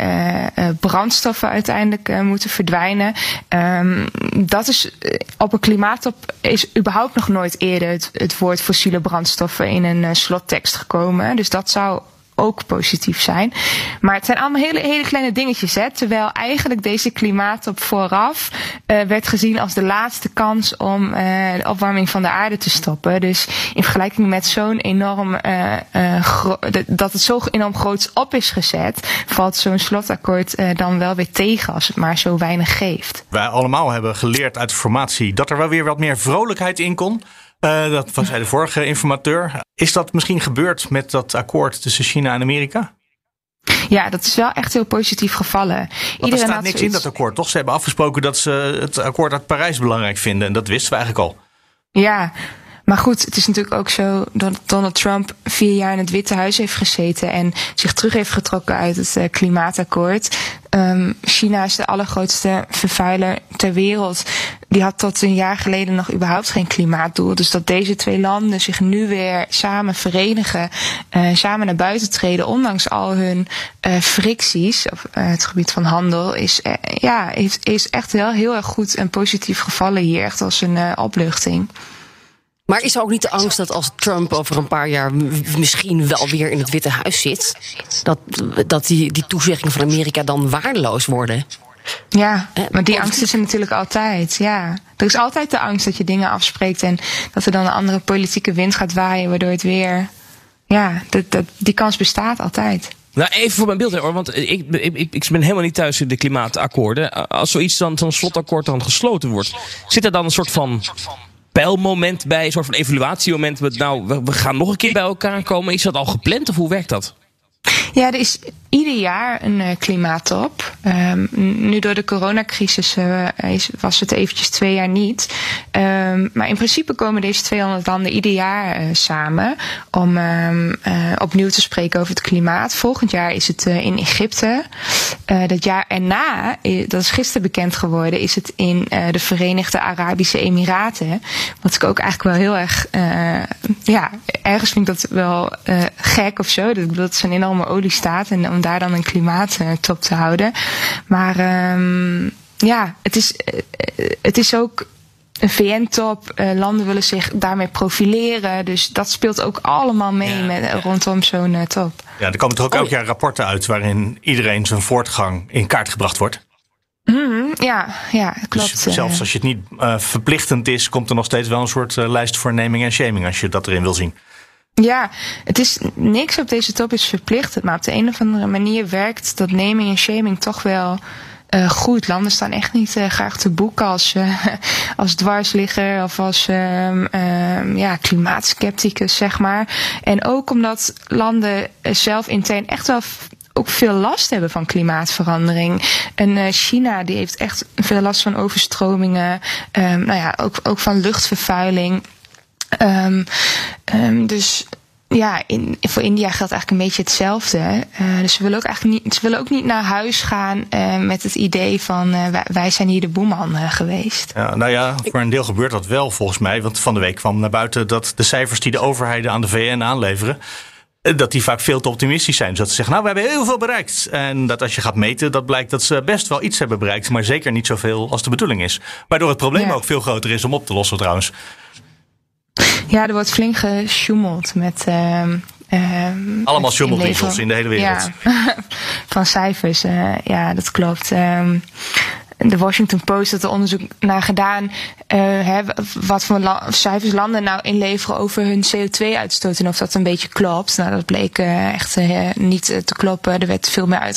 [SPEAKER 1] brandstoffen uiteindelijk moeten verdwijnen. Ehm, dat is op een klimaattop is überhaupt nog nooit eerder het, het woord fossiele brandstoffen in een slottekst gekomen. Dus dat zou ook positief zijn. Maar het zijn allemaal hele, hele kleine dingetjes. Hè? Terwijl eigenlijk deze klimaattop vooraf eh, werd gezien als de laatste kans om eh, de opwarming van de aarde te stoppen. Dus in vergelijking met zo'n enorm, eh, dat het zo enorm groots op is gezet, valt zo'n slotakkoord dan wel weer tegen als het maar zo weinig geeft.
[SPEAKER 3] Wij allemaal hebben geleerd uit de formatie dat er wel weer wat meer vrolijkheid in kon. Dat was hij de vorige informateur. Is dat misschien gebeurd met dat akkoord tussen China en Amerika?
[SPEAKER 1] Ja, dat is wel echt heel positief gevallen.
[SPEAKER 3] Want er staat niks in dat akkoord, toch? Ze hebben afgesproken dat ze het akkoord uit Parijs belangrijk vinden. En dat wisten we eigenlijk al.
[SPEAKER 1] Ja, maar goed, het is natuurlijk ook zo dat Donald Trump vier jaar in het Witte Huis heeft gezeten en zich terug heeft getrokken uit het eh, klimaatakkoord. Ehm, China is de allergrootste vervuiler ter wereld. Die had tot een jaar geleden nog überhaupt geen klimaatdoel. Dus dat deze twee landen zich nu weer samen verenigen, eh, samen naar buiten treden, ondanks al hun eh, fricties op het gebied van handel, is, ja, is, is echt wel heel erg goed en positief gevallen hier. Echt als een opluchting.
[SPEAKER 5] Maar is er ook niet de angst dat als Trump over een paar jaar misschien wel weer in het Witte Huis zit, dat, dat die, die toezeggingen van Amerika dan waardeloos worden?
[SPEAKER 1] Ja, maar die angst is er natuurlijk altijd. Ja, er is altijd de angst dat je dingen afspreekt en dat er dan een andere politieke wind gaat waaien, waardoor het weer. Ja, dat, dat, die kans bestaat altijd.
[SPEAKER 6] Nou, even voor mijn beeld, hoor, want ik, ik, ik, ik ben helemaal niet thuis in de klimaatakkoorden. Als zoiets dan, zo'n slotakkoord dan gesloten wordt, zit er dan een soort van pijlmoment bij, een soort van evaluatiemoment met, nou, we, we gaan nog een keer bij elkaar komen. Is dat al gepland of hoe werkt dat?
[SPEAKER 1] Ja, er is ieder jaar een eh, klimaattop. Ehm, nu door de coronacrisis eh, was het eventjes twee jaar niet. Ehm, maar in principe komen deze 200 landen ieder jaar eh, samen om ehm, eh, opnieuw te spreken over het klimaat. Volgend jaar is het in Egypte. Dat jaar erna, dat is gisteren bekend geworden, is het in de Verenigde Arabische Emiraten. Wat ik ook eigenlijk wel heel erg, ja, ergens vind ik dat wel gek of zo. Dat, dat is een enorme oliestaat en daar dan een klimaattop te houden. Maar ehm, ja, het is, eh, eh, het is ook een VN-top. Eh, landen willen zich daarmee profileren. Dus dat speelt ook allemaal mee
[SPEAKER 3] Ja,
[SPEAKER 1] met,
[SPEAKER 3] ja.
[SPEAKER 1] rondom zo'n eh, top.
[SPEAKER 3] Ja, er komen toch ook elk jaar rapporten uit waarin iedereen zijn voortgang in kaart gebracht wordt.
[SPEAKER 1] Mhm, ja, ja, klopt.
[SPEAKER 3] Dus
[SPEAKER 1] eh.
[SPEAKER 3] zelfs als je het niet eh, verplichtend is, komt er nog steeds wel een soort eh, lijst voor naming en shaming als je dat erin wil zien.
[SPEAKER 1] Ja, het is niks op deze top is verplicht, maar op de een of andere manier werkt dat naming en shaming toch wel eh, goed. Landen staan echt niet eh, graag te boeken als, eh, <laughs> als dwarsligger of als ehm, ja, klimaatskepticus, zeg maar. En ook omdat landen zelf intern echt wel ook veel last hebben van klimaatverandering. En China die heeft echt veel last van overstromingen, ehm, nou ja, ook, ook van luchtvervuiling. Ehm, ehm, dus ja, in, voor India geldt eigenlijk een beetje hetzelfde. Eh, dus ze willen ook eigenlijk niet, ze willen ook niet naar huis gaan eh, met het idee van eh, wij, zijn hier de boeman geweest.
[SPEAKER 3] Ja, nou ja, voor een deel gebeurt dat wel volgens mij. Want van de week kwam naar buiten dat de cijfers die de overheden aan de VN aanleveren. Dat die vaak veel te optimistisch zijn. Dus dat ze zeggen, nou, we hebben heel veel bereikt. En dat als je gaat meten, dat blijkt dat ze best wel iets hebben bereikt. Maar zeker niet zoveel als de bedoeling is. Waardoor het probleem
[SPEAKER 1] Ja.
[SPEAKER 3] ook veel groter is om op te lossen trouwens.
[SPEAKER 1] Ja, er wordt flink gesjoemeld met. ehm, ehm,
[SPEAKER 3] Allemaal schommelwinkels in de hele wereld.
[SPEAKER 1] Ja, <laughs> van cijfers. eh, ja, dat klopt. Ehm, de Washington Post had er onderzoek naar gedaan. Uh, hè, wat voor la cijfers landen nou inleveren over hun CO2-uitstoot. En of dat een beetje klopt. Nou, dat bleek uh, echt uh, niet te kloppen. Er werd veel meer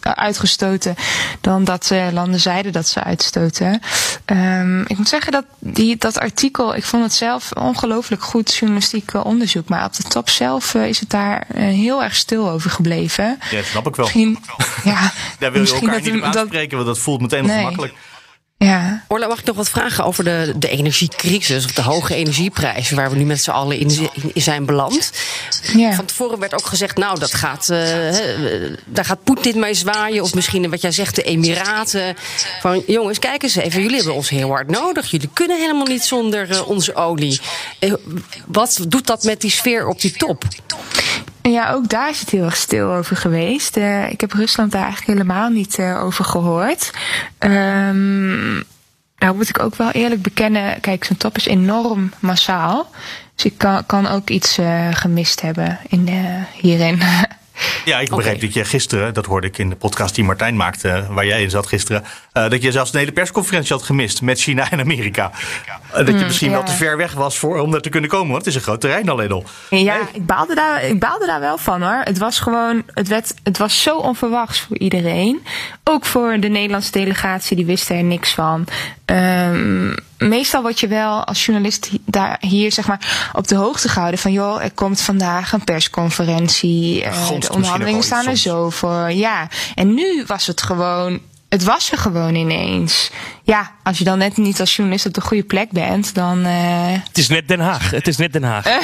[SPEAKER 1] uitgestoten dan dat landen zeiden dat ze uitstoten. Um, ik moet zeggen dat die, dat artikel, ik vond het zelf ongelooflijk goed journalistiek onderzoek. Maar op de top zelf is het daar heel erg stil over gebleven.
[SPEAKER 3] Ja, dat snap ik wel.
[SPEAKER 1] Misschien, ja,
[SPEAKER 3] daar wil je elkaar niet op aanspreken, want dat voelt meteen nee. ongemakkelijk.
[SPEAKER 1] Ja.
[SPEAKER 5] Orla, mag ik nog wat vragen over de, de energiecrisis of de hoge energieprijzen waar we nu met z'n allen in, in zijn beland?
[SPEAKER 1] Ja.
[SPEAKER 5] Van tevoren werd ook gezegd, nou, dat gaat, uh, daar gaat Poetin mee zwaaien. Of misschien wat jij zegt, de Emiraten. Van jongens, kijk eens even, jullie hebben ons heel hard nodig. Jullie kunnen helemaal niet zonder uh, onze olie. Uh, wat doet dat met die sfeer op die top?
[SPEAKER 1] Ja, ook daar is het heel erg stil over geweest. Uh, ik heb Rusland daar eigenlijk helemaal niet uh, over gehoord. Um, nou moet ik ook wel eerlijk bekennen, kijk, zo'n top is enorm massaal. Dus ik kan, kan ook iets uh, gemist hebben in, hierin. <laughs>
[SPEAKER 3] Ja, ik begreep okay. dat je gisteren, dat hoorde ik in de podcast die Martijn maakte, waar jij in zat gisteren, uh, dat je zelfs een hele persconferentie had gemist met China en Amerika. Uh, dat je mm, misschien ja. wel te ver weg was voor, om daar te kunnen komen, want het is een groot terrein alleen al.
[SPEAKER 1] Ja, hey. ik, baalde daar, ik baalde daar wel van hoor. Het was gewoon, het, werd, het was zo onverwachts voor iedereen. Ook voor de Nederlandse delegatie, die wisten er niks van. Um, meestal word je wel als journalist daar hier zeg maar op de hoogte gehouden van joh, er komt vandaag een persconferentie. Uh, de onderhandelingen staan er zo voor. Ja. En nu was het gewoon. Het was er gewoon ineens. Ja, als je dan net niet als journalist op de goede plek bent, dan. Uh...
[SPEAKER 6] Het is net Den Haag. Het is net Den Haag. <laughs>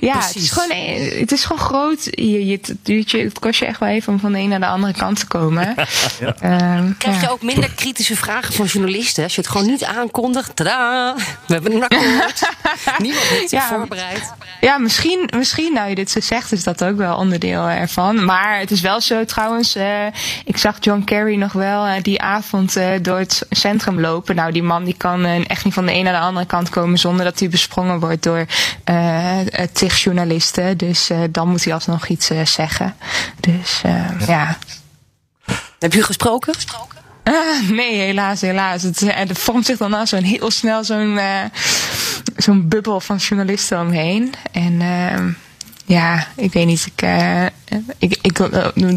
[SPEAKER 1] ja, het is, gewoon, het is gewoon groot. Je, je, het, je, het kost je echt wel even om van de een naar de andere kant te komen. <laughs>
[SPEAKER 5] ja. um, Krijg je ja. ook minder kritische vragen van journalisten? Als je het gewoon niet aankondigt. Tadaa! We hebben een akkoord. <laughs> Niemand heeft zich voorbereid.
[SPEAKER 1] Ja, misschien, misschien, nou je dit zo zegt, is dat ook wel onderdeel ervan. Maar het is wel zo trouwens. Uh, ik zag John Kerry nog wel uh, die avond uh, door het centrum lopen. Nou, die man die kan echt niet van de een naar de andere kant komen zonder dat hij besprongen wordt door tig journalisten. Dus uh, dan moet hij alsnog iets uh, zeggen. Dus uh, ja. ja.
[SPEAKER 5] Heb je gesproken?
[SPEAKER 1] Uh, nee, helaas, helaas. Het, er vormt zich dan zo'n heel snel zo'n zo'n bubbel van journalisten omheen. En ja, ik weet niet. Ik, ik, ik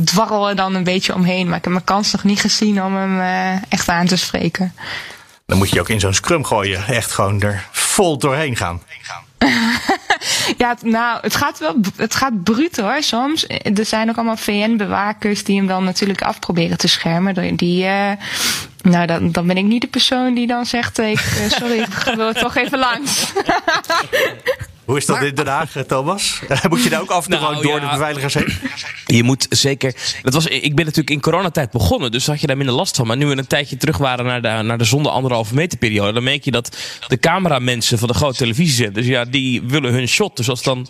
[SPEAKER 1] dwarrel er dan een beetje omheen. Maar ik heb mijn kans nog niet gezien om hem echt aan te spreken.
[SPEAKER 3] Dan moet je ook in zo'n scrum gooien. Echt gewoon er vol doorheen gaan. <laughs>
[SPEAKER 1] ja, nou, het gaat wel, het gaat bruut hoor, soms. Er zijn ook allemaal VN-bewakers die hem dan natuurlijk afproberen te schermen. Die, uh, nou, dan, dan ben ik niet de persoon die dan zegt, ik, uh, sorry, <laughs> ik wil toch even langs. <laughs>
[SPEAKER 3] Hoe is dat maar, in Den Haag, Thomas? <laughs> moet je daar ook af en toe nou, door ja, de beveiligers heen?
[SPEAKER 6] Je moet zeker. Dat was, ik ben natuurlijk in coronatijd begonnen, dus had je daar minder last van. Maar nu we een tijdje terug waren naar de, naar de zonde anderhalve meter periode, dan merk je dat de cameramensen van de grote televisiezenders, ja, die willen hun shot. Dus als dan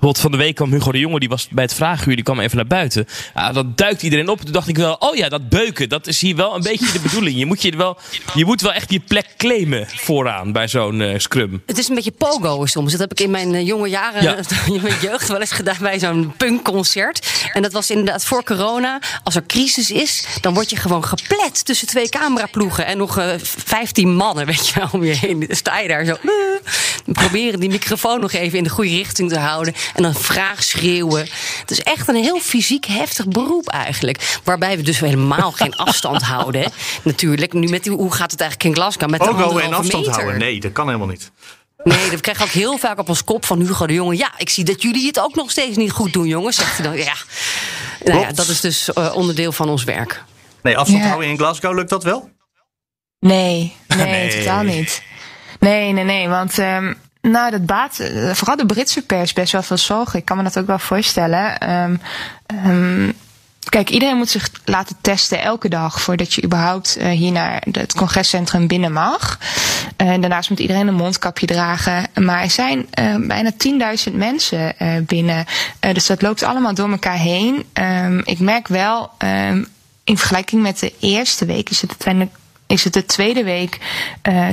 [SPEAKER 6] Bijvoorbeeld van de week kwam Hugo de Jonge, die was bij het vraaguur, die kwam even naar buiten. Ja, dan duikt iedereen op. Toen dacht ik wel, oh ja, dat beuken, dat is hier wel een beetje de bedoeling. Je moet, je wel, je moet wel echt je plek claimen vooraan bij zo'n uh, scrum.
[SPEAKER 5] Het is een beetje pogo soms. Dat heb ik in mijn uh, jonge jaren, ja. <laughs> in mijn jeugd wel eens gedaan bij zo'n punkconcert. En dat was inderdaad voor corona. Als er crisis is, dan word je gewoon geplet tussen twee cameraploegen en nog uh, 15 mannen, <laughs> weet je wel, om je heen. Dan sta je daar zo. proberen die microfoon nog even in de goede richting te houden. En dan vraag schreeuwen. Het is echt een heel fysiek heftig beroep eigenlijk. Waarbij we dus helemaal geen <laughs> afstand houden. Hè. Natuurlijk, nu met die, hoe gaat het eigenlijk in Glasgow? Met
[SPEAKER 3] Ook en afstand meter. houden? Nee, dat kan helemaal niet.
[SPEAKER 5] Nee, dat krijg ik ook heel vaak op ons kop van Hugo de Jonge. Ja, ik zie dat jullie het ook nog steeds niet goed doen, jongens. Zegt hij dan. Ja, nou ja dat is dus uh, onderdeel van ons werk.
[SPEAKER 3] Nee, afstand ja. houden in Glasgow, lukt dat wel?
[SPEAKER 1] Nee, nee, <laughs> nee. totaal niet. Nee, nee, nee, want um, nou, dat baat eh, vooral de Britse pers best wel veel zorgen. Ik kan me dat ook wel voorstellen. Um, um, kijk, iedereen moet zich laten testen elke dag voordat je überhaupt uh, hier naar het congrescentrum binnen mag. Uh, daarnaast moet iedereen een mondkapje dragen. Maar er zijn bijna 10.000 mensen binnen. dus dat loopt allemaal door elkaar heen. Um, ik merk wel, in vergelijking met de eerste week is het is het de tweede week uh,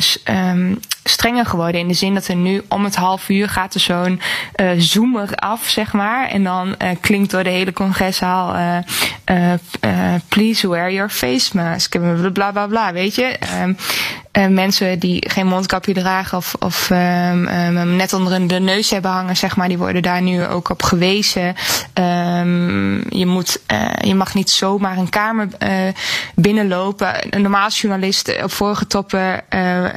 [SPEAKER 1] strenger geworden. In de zin dat er nu om het half uur gaat er zo'n uh, zoomer af, zeg maar. En dan uh, klinkt door de hele congreszaal: uh, Please wear your face mask. Bla bla bla, weet je. Uh, mensen die geen mondkapje dragen of, of um, um, net onder de neus hebben hangen, zeg maar, die worden daar nu ook op gewezen. Je, moet, je mag niet zomaar een kamer binnenlopen. Een normaal journalist op vorige toppen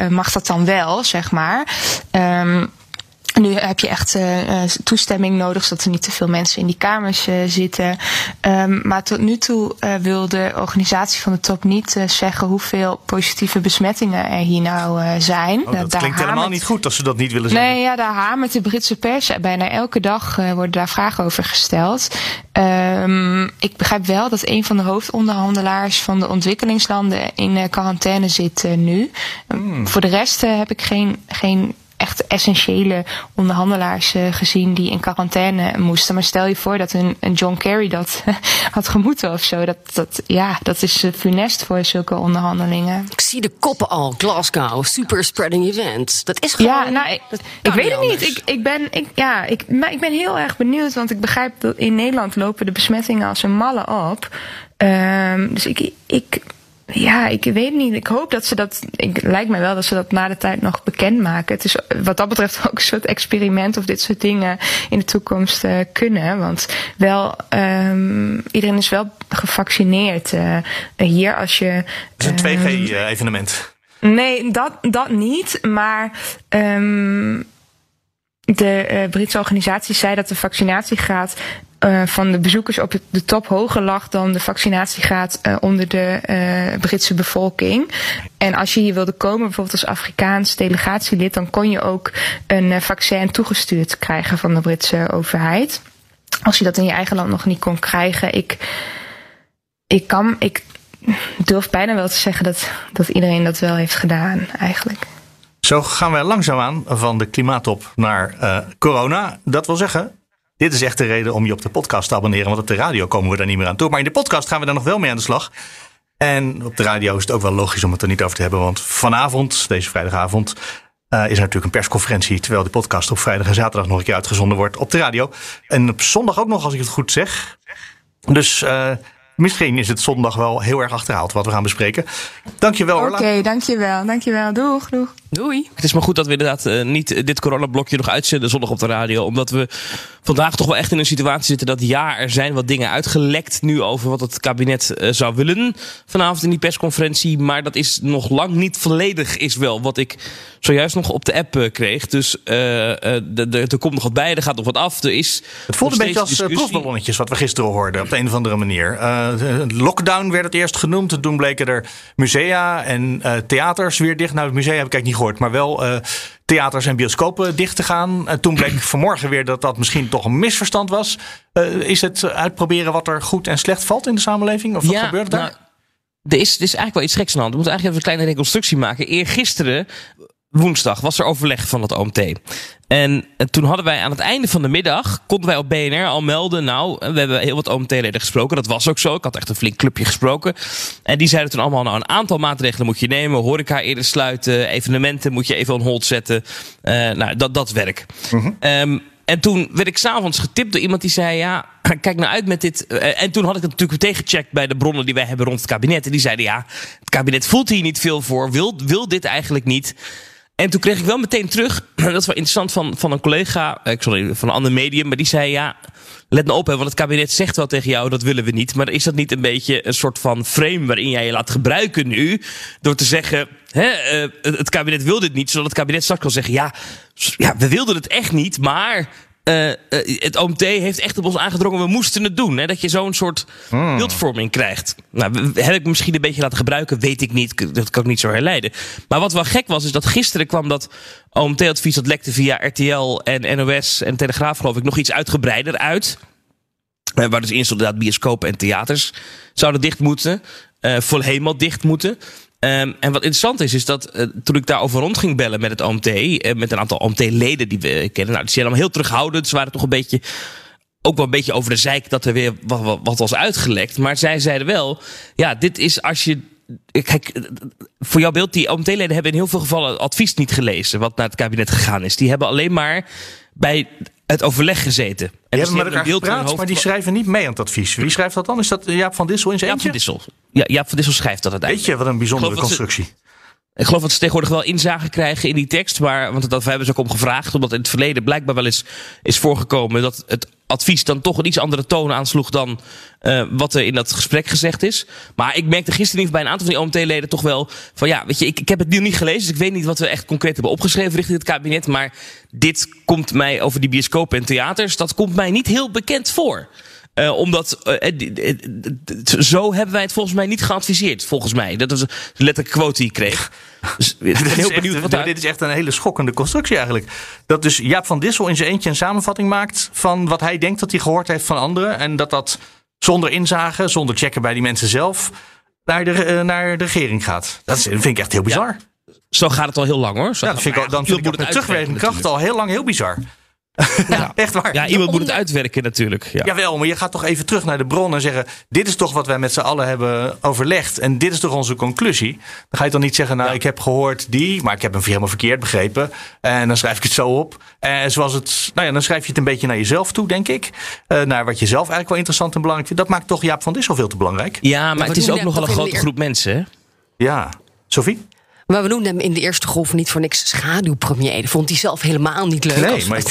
[SPEAKER 1] mag dat dan wel, zeg maar. Um, nu heb je echt uh, toestemming nodig, zodat er niet te veel mensen in die kamers uh, zitten. Um, maar tot nu toe uh, wil de organisatie van de top niet zeggen hoeveel positieve besmettingen er hier nou zijn.
[SPEAKER 3] Oh, dat daar klinkt helemaal niet goed als ze dat niet willen zeggen.
[SPEAKER 1] Nee, ja, daar hamert de Britse pers. Bijna elke dag worden daar vragen over gesteld. Um, ik begrijp wel dat een van de hoofdonderhandelaars van de ontwikkelingslanden in quarantaine zit nu. Hmm. Voor de rest heb ik geen, geen echt essentiële onderhandelaars uh, gezien die in quarantaine moesten. Maar stel je voor dat een, een John Kerry dat <laughs> had gemoeten of zo. Dat, dat, ja, dat is uh, funest voor zulke onderhandelingen.
[SPEAKER 5] Ik zie de koppen al. Glasgow, super spreading event. Dat is gewoon.
[SPEAKER 1] Ja, nou, ik, ik weet het niet. Ik, ik, ben, ik, ja, ik, maar ik ben heel erg benieuwd, want ik begrijp dat in Nederland lopen de besmettingen als een malle op. Um, dus ik, ik ja, ik weet niet. Ik hoop dat ze dat. Ik lijkt me wel dat ze dat na de tijd nog bekendmaken. Het is wat dat betreft ook een soort experiment of dit soort dingen in de toekomst uh, kunnen. Want wel, um, iedereen is wel gevaccineerd. Uh, hier als je. Het
[SPEAKER 3] is een 2G-evenement.
[SPEAKER 1] Ehm, nee, dat, dat niet. Maar. Um, de uh, Britse organisatie zei dat de vaccinatiegraad uh, van de bezoekers op de top hoger lag dan de vaccinatiegraad uh, onder de uh, Britse bevolking. En als je hier wilde komen, bijvoorbeeld als Afrikaans delegatielid, dan kon je ook een vaccin toegestuurd krijgen van de Britse overheid. Als je dat in je eigen land nog niet kon krijgen, ik, ik kan, ik durf bijna wel te zeggen dat, dat iedereen dat wel heeft gedaan, eigenlijk.
[SPEAKER 3] Zo gaan we langzaamaan van de klimaattop naar corona. Dat wil zeggen, dit is echt de reden om je op de podcast te abonneren. Want op de radio komen we daar niet meer aan toe. Maar in de podcast gaan we daar nog wel mee aan de slag. En op de radio is het ook wel logisch om het er niet over te hebben. Want vanavond, deze vrijdagavond, uh, is er natuurlijk een persconferentie. Terwijl de podcast op vrijdag en zaterdag nog een keer uitgezonden wordt op de radio. En op zondag ook nog, als ik het goed zeg. Dus uh, misschien is het zondag wel heel erg achterhaald wat we gaan bespreken. Dankjewel
[SPEAKER 1] Oké, okay, dankjewel. Dankjewel. Doeg, doeg.
[SPEAKER 5] Doei.
[SPEAKER 6] Het is maar goed dat we inderdaad uh, niet dit coronablokje nog uitzenden zondag op de radio. Omdat we vandaag toch wel echt in een situatie zitten dat ja, er zijn wat dingen uitgelekt nu over wat het kabinet uh, zou willen vanavond in die persconferentie. Maar dat is nog lang niet volledig, is wel wat ik zojuist nog op de app uh, kreeg. Dus er komt nog wat bij, er gaat nog wat af. Er is
[SPEAKER 3] het voelt een beetje als proefballonnetjes wat we gisteren hoorden op de een of andere manier. lockdown werd het eerst genoemd. Toen bleken er musea en theaters weer dicht. Nou, het museum heb ik eigenlijk niet maar wel uh, theaters en bioscopen dicht te gaan. Uh, toen bleek <clears throat> vanmorgen weer dat dat misschien toch een misverstand was. Uh, is het uitproberen wat er goed en slecht valt in de samenleving? Of wat ja, gebeurt daar? Nou,
[SPEAKER 6] er is, er is eigenlijk wel iets geks aan de hand. We moeten eigenlijk even een kleine reconstructie maken. Eergisteren woensdag was er overleg van het OMT. En, toen hadden wij aan het einde van de middag, konden wij op BNR al melden, nou, we hebben heel wat OMT-leden gesproken. Dat was ook zo. Ik had echt een flink clubje gesproken. En die zeiden toen allemaal, nou, een aantal maatregelen moet je nemen. Horeca eerder sluiten, evenementen moet je even on hold zetten. Uh, nou, dat, dat werk. Mm um, en toen werd ik s'avonds getipt door iemand die zei: Ja, <clears throat> kijk nou uit met dit. Uh, en toen had ik het natuurlijk tegengecheckt bij de bronnen die wij hebben rond het kabinet. En die zeiden: Ja, het kabinet voelt hier niet veel voor, wil, wil dit eigenlijk niet. En toen kreeg ik wel meteen terug, <clears throat> dat is wel interessant van, van een collega, eh, sorry, van een ander medium, maar die zei ja, let nou op, hè, want het kabinet zegt wel tegen jou, dat willen we niet. Maar is dat niet een beetje een soort van frame waarin jij je laat gebruiken nu, door te zeggen, hè, uh, het kabinet wil dit niet, zodat het kabinet straks kan zeggen, ja, ja, we wilden het echt niet, maar het OMT heeft echt op ons aangedrongen, we moesten het doen. Hè? Dat je zo'n soort hmm. beeldvorming krijgt. Nou, heb ik misschien een beetje laten gebruiken, weet ik niet. Dat kan ik niet zo herleiden. Maar wat wel gek was, is dat gisteren kwam dat OMT-advies dat lekte via RTL en NOS en Telegraaf, geloof ik, nog iets uitgebreider uit. Waar dus inderdaad bioscopen en theaters zouden dicht moeten. Uh, vol helemaal dicht moeten. Um, en wat interessant is, is dat uh, toen ik daarover rond ging bellen met het OMT, uh, met een aantal OMT-leden die we kennen, nou, die zijn allemaal heel terughoudend. Ze waren toch een beetje, ook wel een beetje over de zeik dat er weer wat, wat, was uitgelekt. Maar zij zeiden wel, ja, dit is als je kijk, voor jouw beeld, die OMT-leden hebben in heel veel gevallen advies niet gelezen. wat naar het kabinet gegaan is. Die hebben alleen maar bij het overleg gezeten. En
[SPEAKER 3] Die hebben met elkaar gepraat,
[SPEAKER 6] hoofd
[SPEAKER 3] maar die schrijven niet mee aan het advies. Wie schrijft dat dan? Is dat Jaap van Dissel in zijn
[SPEAKER 6] Jaap van
[SPEAKER 3] eentje?
[SPEAKER 6] Dissel. Ja, Jaap van Dissel schrijft dat
[SPEAKER 3] Weet
[SPEAKER 6] uiteindelijk.
[SPEAKER 3] je, wat een bijzondere constructie.
[SPEAKER 6] Ik geloof dat ze tegenwoordig wel inzage krijgen in die tekst. Maar, want dat hebben ze ook om gevraagd. Omdat in het verleden blijkbaar wel eens is voorgekomen dat het advies dan toch een iets andere toon aansloeg dan eh, wat er in dat gesprek gezegd is. Maar ik merkte gisteren bij een aantal van die OMT-leden toch wel van ja, weet je, ik, ik heb het nu niet gelezen. Dus ik weet niet wat we echt concreet hebben opgeschreven richting het kabinet. Maar dit komt mij over die bioscopen en theaters, dat komt mij niet heel bekend voor. Eh, omdat eh, eh, zo hebben wij het volgens mij niet geadviseerd. Volgens mij. Dat was de letterlijke quote die ik kreeg. <laughs> Dus ik ben
[SPEAKER 3] is,
[SPEAKER 6] heel
[SPEAKER 3] echt,
[SPEAKER 6] benieuwd
[SPEAKER 3] dit is echt een hele schokkende constructie eigenlijk. Dat dus Jaap van Dissel in zijn eentje een samenvatting maakt van wat hij denkt dat hij gehoord heeft van anderen. En dat dat zonder inzage, zonder checken bij die mensen zelf, naar de, naar de regering gaat. Dat, is, dat vind ik echt heel bizar. Ja,
[SPEAKER 6] Zo gaat het al heel lang hoor. Zo
[SPEAKER 3] dat
[SPEAKER 6] gaat-
[SPEAKER 3] vind ik, al- dan
[SPEAKER 6] ja,
[SPEAKER 3] vind ik
[SPEAKER 6] het
[SPEAKER 3] terugwerkende kracht al heel lang heel bizar. Echt waar.
[SPEAKER 6] Ja, iemand moet het uitwerken natuurlijk. Ja.
[SPEAKER 3] Jawel, maar je gaat toch even terug naar de bron en zeggen: Dit is toch wat wij met z'n allen hebben overlegd. En dit is toch onze conclusie. Dan ga je toch niet zeggen: Nou,
[SPEAKER 6] Ja.
[SPEAKER 3] ik heb gehoord die, maar ik heb hem helemaal verkeerd begrepen. En dan schrijf ik het zo op. En zoals het, nou ja, dan schrijf je het een beetje naar jezelf toe, denk ik. Eh, naar wat je zelf eigenlijk wel interessant en belangrijk vindt. Dat maakt toch Jaap van Dissel veel te belangrijk.
[SPEAKER 6] Ja, maar het is ook nogal een grote groep mensen. Hè?
[SPEAKER 3] Ja. Sophie?
[SPEAKER 5] Maar we noemden hem in de eerste golf niet voor niks schaduwpremier. Dat vond hij zelf helemaal niet leuk.
[SPEAKER 3] Nee,
[SPEAKER 5] als,
[SPEAKER 3] maar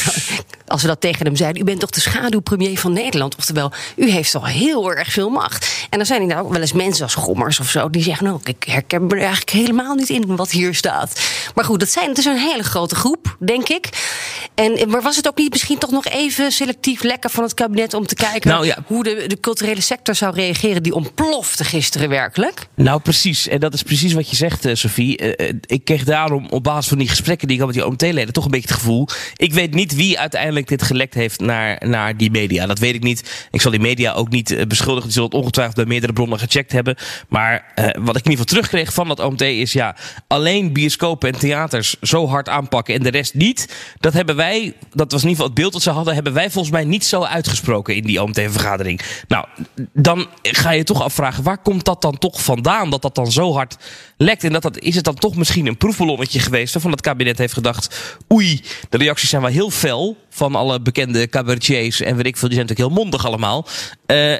[SPEAKER 5] als we dat tegen hem zeiden. U bent toch de schaduwpremier van Nederland? Oftewel, u heeft al heel erg veel macht. En dan zijn er nou ook wel eens mensen als Gommers of zo... die zeggen, nou, ik herken me er eigenlijk helemaal niet in wat hier staat. Maar goed, dat zijn, het is een hele grote groep, denk ik. En, maar was het ook niet misschien toch nog even selectief lekker van het kabinet... om te kijken
[SPEAKER 6] Nou ja.
[SPEAKER 5] hoe de, de culturele sector zou reageren? Die ontplofte gisteren werkelijk.
[SPEAKER 6] Nou, precies. En dat is precies wat je zegt, eh, Sophie. Eh, eh, ik kreeg daarom op basis van die gesprekken die ik had met die OMT-leden toch een beetje het gevoel. Ik weet niet wie uiteindelijk dit gelekt heeft naar, naar die media. Dat weet ik niet. Ik zal die media ook niet eh, beschuldigen. Die zullen het ongetwijfeld bij meerdere bronnen gecheckt hebben. Maar eh, wat ik in ieder geval terugkreeg van dat OMT is ja, alleen bioscopen en theaters zo hard aanpakken en de rest niet. Dat hebben wij, dat was in ieder geval het beeld dat ze hadden, hebben wij volgens mij niet zo uitgesproken in die OMT-vergadering. Nou, dan ga je toch afvragen, waar komt dat dan toch vandaan? Dat dat dan zo hard lekt. En dat, dat, is het dan toch misschien een proefballonnetje geweest waarvan het kabinet heeft gedacht, oei, de reacties zijn wel heel fel van alle bekende cabaretiers en weet ik veel, die zijn natuurlijk heel mondig allemaal. Eh,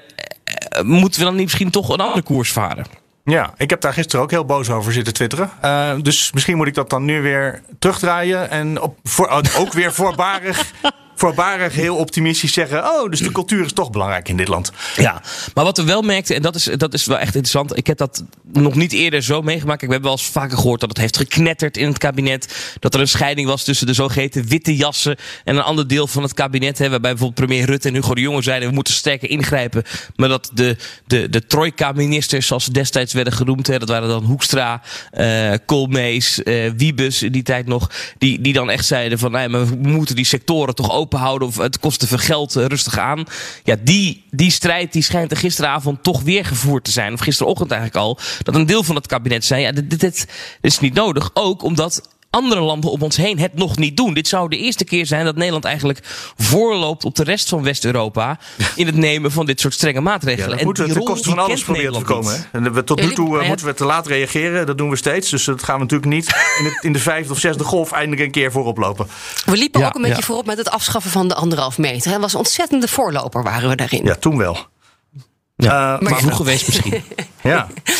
[SPEAKER 6] moeten we dan niet misschien toch een andere koers varen?
[SPEAKER 3] Ja, ik heb daar gisteren ook heel boos over zitten twitteren. Eh, dus misschien moet ik dat dan nu weer terugdraaien. En op, voor, ook weer voorbarig, voorbarig heel optimistisch zeggen... oh, dus de cultuur is toch belangrijk in dit land.
[SPEAKER 6] Ja, maar wat we wel merkten, en dat is, dat is wel echt interessant. Ik heb dat nog niet eerder zo meegemaakt. We hebben wel eens vaker gehoord dat het heeft geknetterd in het kabinet. Dat er een scheiding was tussen de zogeheten witte jassen en een ander deel van het kabinet. Hè, waarbij bijvoorbeeld premier Rutte en Hugo de Jonge zeiden we moeten sterker ingrijpen. Maar dat de, de, de trojka-ministers, zoals ze destijds werden genoemd, hè, dat waren dan Hoekstra, eh Koolmees, eh, Wiebes in die tijd nog. Die, die dan echt zeiden van nee, maar we moeten die sectoren toch open houden of het kost te veel geld, eh, rustig aan. Ja, die, die strijd die schijnt er gisteravond toch weer gevoerd te zijn. Of gisterochtend eigenlijk al. Dat een deel van het kabinet zei, ja, dit, dit is niet nodig. Ook omdat andere landen om ons heen het nog niet doen. Dit zou de eerste keer zijn dat Nederland eigenlijk voorloopt op de rest van West-Europa in het nemen van dit soort strenge maatregelen.
[SPEAKER 3] dat moeten we ten koste van alles proberen te hè. En we, tot nu toe eh,
[SPEAKER 5] ja-
[SPEAKER 3] moeten we te laat reageren. Dat doen we steeds. Dus dat gaan we natuurlijk niet in, het, in de vijfde of zesde golf eindelijk een keer voorop lopen.
[SPEAKER 5] We liepen
[SPEAKER 6] Ja,
[SPEAKER 5] ook een beetje
[SPEAKER 6] ja.
[SPEAKER 5] voorop met het afschaffen van de anderhalf meter. Het was een ontzettende voorloper waren we daarin.
[SPEAKER 3] Ja, toen wel.
[SPEAKER 6] Ja,
[SPEAKER 3] Eh,
[SPEAKER 6] maar
[SPEAKER 3] maar
[SPEAKER 6] vroeg geweest misschien. <laughs>
[SPEAKER 3] ja. <laughs>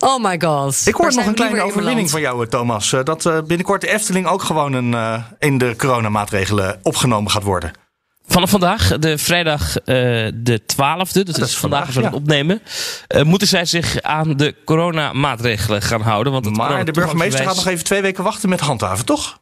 [SPEAKER 5] Oh my god.
[SPEAKER 3] Ik hoor nog een kleine overwinning van jou, eh, Thomas. Eh, Dat eh, binnenkort de Efteling ook gewoon een, eh, in de coronamaatregelen opgenomen gaat worden.
[SPEAKER 6] Vanaf vandaag, de vrijdag eh, de 12e, dus dat is vandaag als we
[SPEAKER 3] ja.
[SPEAKER 6] het opnemen, eh, moeten zij zich aan de coronamaatregelen gaan houden. Want het
[SPEAKER 3] Maar de burgemeester gaat nog even twee weken wachten met handhaven, toch?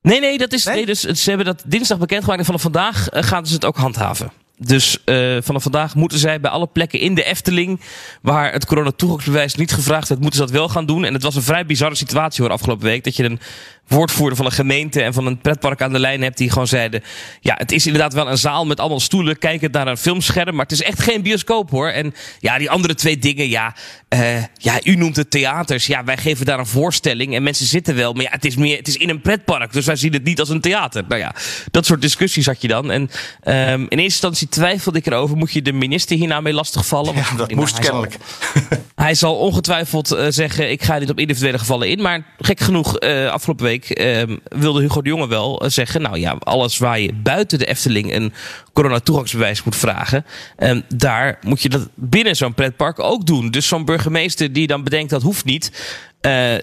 [SPEAKER 6] Nee, nee, dat is,
[SPEAKER 3] Nee?
[SPEAKER 6] nee? dus, ze hebben dat dinsdag bekendgemaakt en vanaf vandaag gaan ze het ook handhaven. Dus eh, vanaf vandaag moeten zij bij alle plekken in de Efteling, waar het coronatoegangsbewijs niet gevraagd werd, moeten ze dat wel gaan doen. En het was een vrij bizarre situatie hoor, afgelopen week. Dat je een woordvoerder van een gemeente en van een pretpark aan de lijn hebt die gewoon zeiden: Ja, het is inderdaad wel een zaal met allemaal stoelen, kijkend naar een filmscherm, maar het is echt geen bioscoop hoor. En ja, die andere twee dingen, ja, eh, ja, u noemt het theaters. Ja, wij geven daar een voorstelling en mensen zitten wel, maar ja, het is meer, het is in een pretpark, dus wij zien het niet als een theater. Nou ja, dat soort discussies had je dan. En ehm, in eerste instantie twijfelde ik erover: moet je de minister hierna mee lastigvallen?
[SPEAKER 3] Ja, dat
[SPEAKER 6] nou,
[SPEAKER 3] moest
[SPEAKER 6] zal-
[SPEAKER 3] kennelijk. <laughs> <laughs>
[SPEAKER 6] Hij zal ongetwijfeld uh, zeggen: ik ga niet op individuele gevallen in. Maar gek genoeg, uh, afgelopen week uh, wilde Hugo de Jonge wel zeggen: nou ja, alles waar je buiten de Efteling een coronatoegangsbewijs moet vragen, ehm, daar moet je dat binnen zo'n pretpark ook doen. Dus zo'n burgemeester die dan bedenkt dat hoeft niet,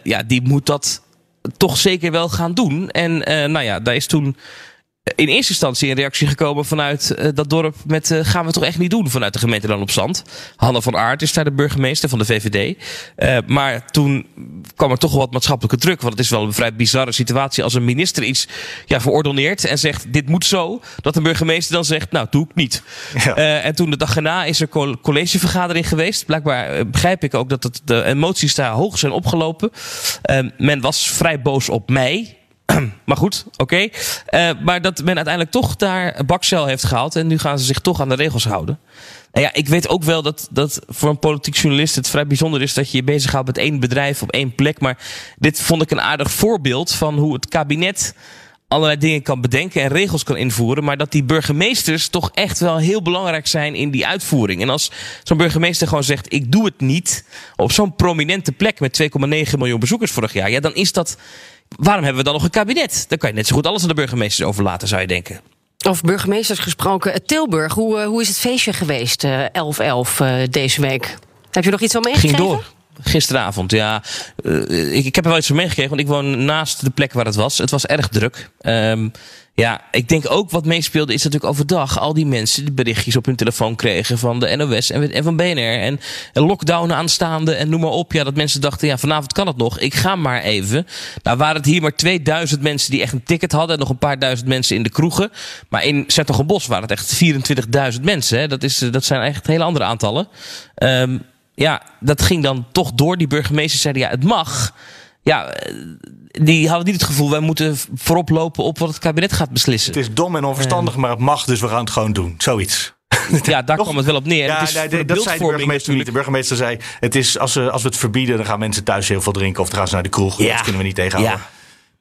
[SPEAKER 6] ja, die moet dat toch zeker wel gaan doen. En nou ja, daar is toen in eerste instantie een reactie gekomen vanuit uh, dat dorp met uh, gaan we toch echt niet doen vanuit de gemeente Dan op Zand. Hanne van Aert is daar de burgemeester van de VVD. Uh, eh, maar toen kwam er toch wel wat maatschappelijke druk. Want het is wel een vrij bizarre situatie als een minister iets ja, verordoneert en zegt dit moet zo. Dat de burgemeester dan zegt nou doe ik niet. Ja. en toen de dag erna is er collegevergadering geweest. Blijkbaar begrijp ik ook dat het, de emoties daar hoog zijn opgelopen. men was vrij boos op mij <clears throat> maar goed, oké. Uh, maar dat men uiteindelijk toch daar bakcel heeft gehaald. En nu gaan ze zich toch aan de regels houden. Nou ja, ik weet ook wel dat, dat voor een politiek journalist het vrij bijzonder is dat je je bezighoudt met één bedrijf op één plek. Maar dit vond ik een aardig voorbeeld van hoe het kabinet allerlei dingen kan bedenken en regels kan invoeren. Maar dat die burgemeesters toch echt wel heel belangrijk zijn in die uitvoering. En als zo'n burgemeester gewoon zegt: Ik doe het niet op zo'n prominente plek met 2,9 miljoen bezoekers vorig jaar. Ja, dan is dat waarom hebben we dan nog een kabinet? Dan kan je net zo goed alles aan de burgemeesters overlaten, zou je denken.
[SPEAKER 5] Of burgemeesters gesproken. Tilburg, hoe, eh, hoe is het feestje geweest, 11-11 uh, uh, deze week? Heb je nog iets al meegekregen?
[SPEAKER 6] Ging door. Gisteravond, ja. Uh, ik, ik, heb er wel iets van meegekregen, want ik woon naast de plek waar het was. Het was erg druk. Um, ja, ik denk ook wat meespeelde is natuurlijk overdag al die mensen die berichtjes op hun telefoon kregen van de NOS en, en van BNR en, en lockdown aanstaande en noem maar op. Ja, dat mensen dachten, ja, vanavond kan het nog. Ik ga maar even. Nou waren het hier maar 2000 mensen die echt een ticket hadden en nog een paar duizend mensen in de kroegen. Maar in Zertogenbos waren het echt 24.000 mensen. Hè. Dat, is, dat zijn echt hele andere aantallen. Um, ja, dat ging dan toch door. Die burgemeester zeiden, ja, het mag. Ja, die hadden niet het gevoel, wij moeten voorop lopen op wat het kabinet gaat beslissen.
[SPEAKER 3] Het is dom en onverstandig, maar het mag, dus we gaan het gewoon doen. Zoiets. <laughs>
[SPEAKER 6] Ja, daar kwam het wel op neer.
[SPEAKER 3] Ja,
[SPEAKER 6] het is
[SPEAKER 3] nee, dat zei de burgemeester niet. De burgemeester zei, het is, als, we, als we het verbieden, dan gaan mensen thuis heel veel drinken. Of dan gaan ze naar de kroeg. Ja. Dat kunnen we niet tegenhouden.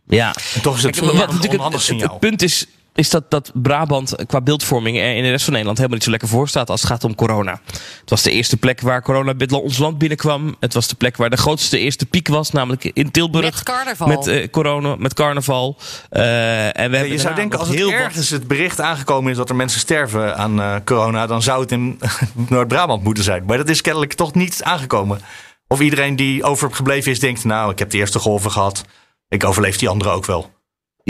[SPEAKER 6] Ja. ja.
[SPEAKER 3] En toch is het Kijk, wat, een onhandig signaal.
[SPEAKER 6] Het punt is, is dat, dat Brabant qua beeldvorming in de rest van Nederland helemaal niet zo lekker voor staat als het gaat om corona. Het was de eerste plek waar corona ons land binnenkwam. Het was de plek waar de grootste eerste piek was, namelijk in Tilburg.
[SPEAKER 5] Met carnaval.
[SPEAKER 6] Met uh, corona, met carnaval. Uh, en we
[SPEAKER 3] ja, je zou denken als het ergens het bericht aangekomen is dat er mensen sterven aan uh, corona, dan zou het in <laughs> Noord-Brabant moeten zijn. Maar dat is kennelijk toch niet aangekomen. Of iedereen die overgebleven is denkt, nou ik heb de eerste golven gehad. Ik overleef die andere ook wel.